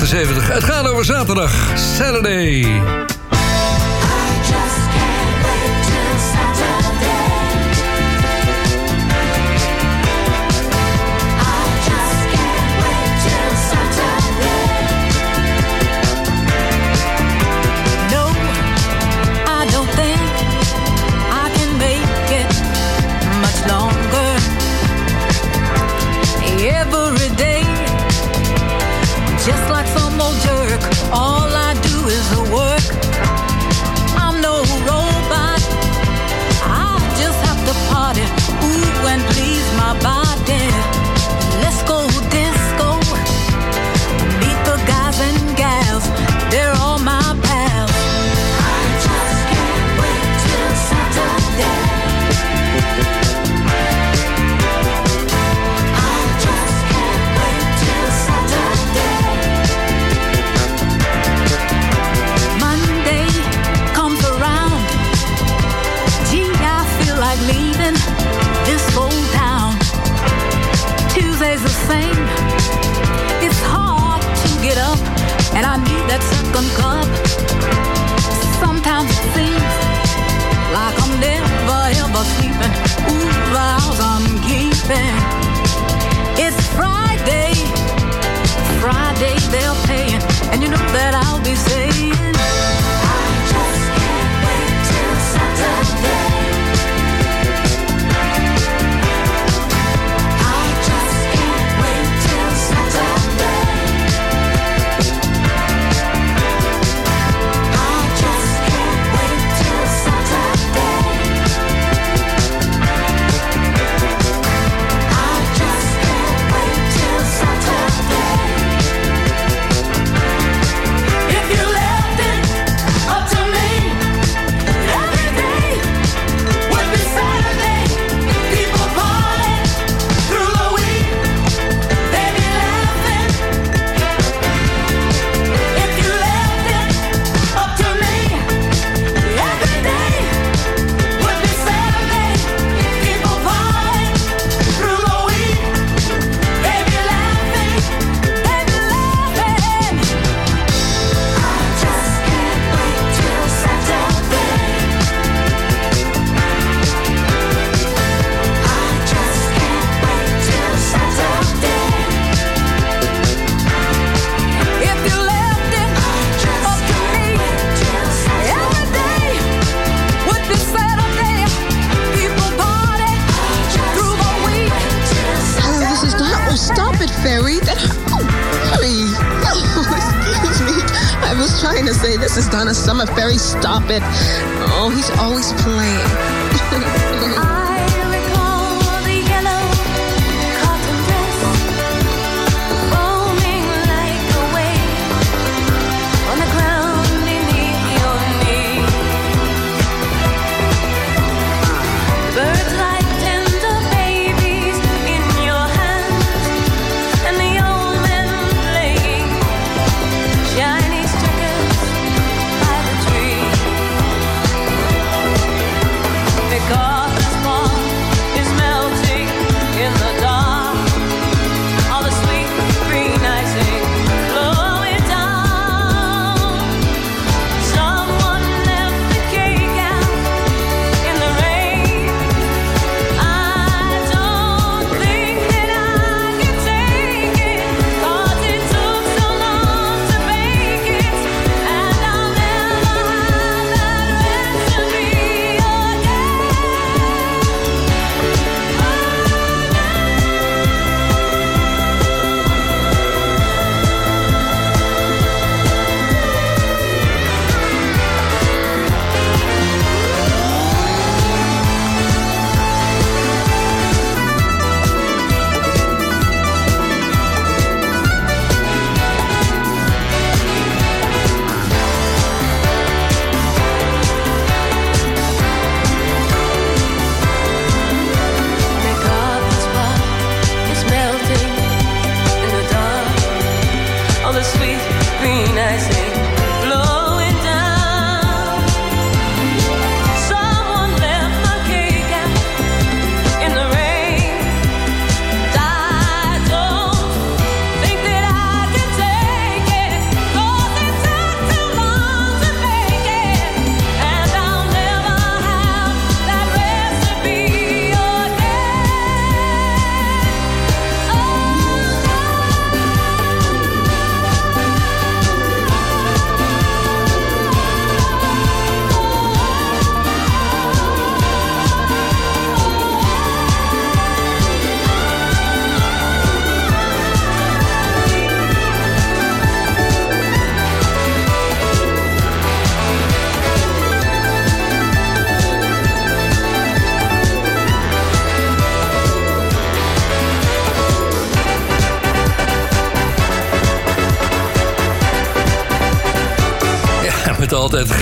F: Het
I: gaat over zaterdag. Saturday.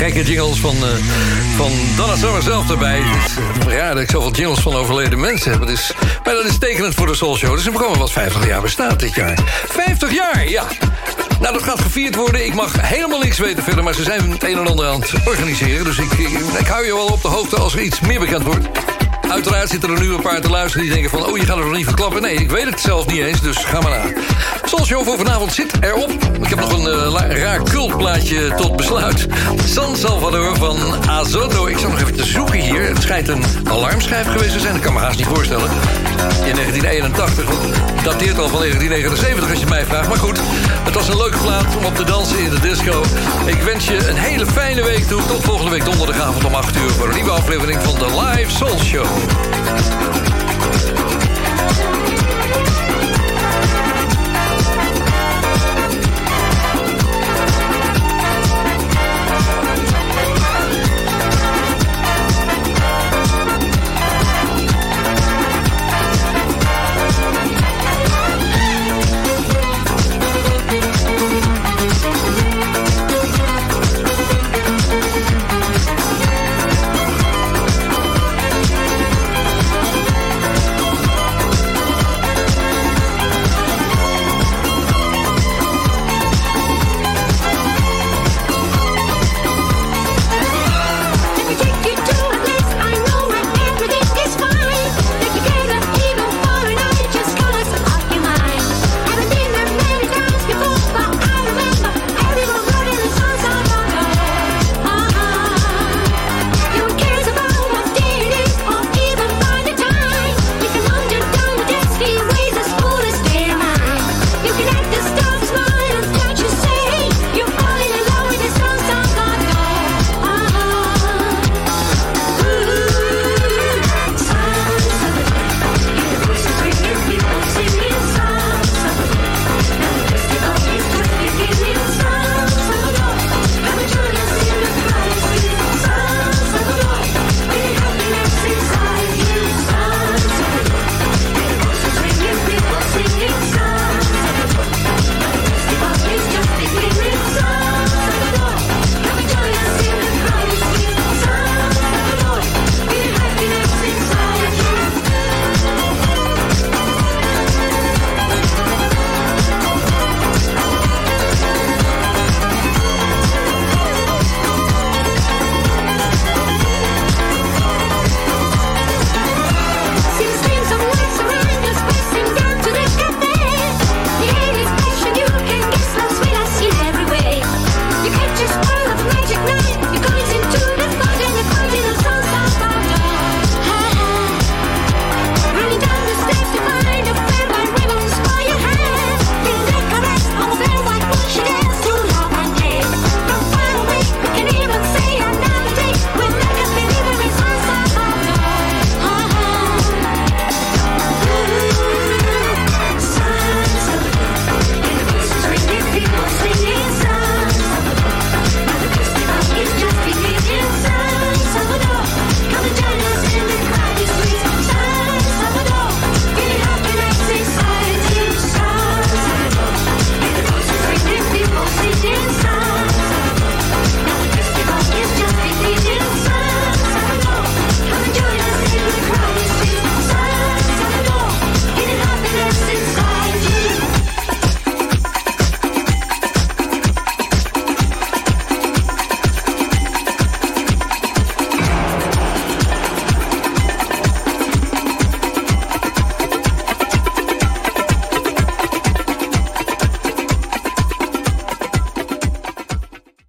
C: Gekke jingles van, eh, van Donna Summer zelf erbij. Is raar dat ik zoveel jingles van overleden mensen heb. Is, maar dat is tekenend voor de Soul Show. Is een programma wat 50 jaar bestaat dit jaar. 50 jaar, ja. Nou, dat gaat gevierd worden. Ik mag helemaal niks weten verder, maar ze zijn het een en ander aan het organiseren. Dus ik, ik, ik hou je wel op de hoogte als er iets meer bekend wordt. Uiteraard zitten er nu een paar te luisteren die denken van... oh, je gaat het nog niet verklappen. Nee, ik weet het zelf niet eens, dus ga maar na. Soul Show voor vanavond zit erop. Ik heb nog een eh, raar cultplaatje tot besluit. San Salvador van Azoto. Ik zal nog even te zoeken hier. Het schijnt een alarmschijf geweest te zijn. Dat kan me haast niet voorstellen. In 1981, want het dateert al van 1979 als je mij vraagt. Maar goed, het was een leuke plaat om op te dansen in de disco. Ik wens je een hele fijne week toe. Tot volgende week donderdagavond om 8 uur... voor een nieuwe aflevering van de Live Soul Show.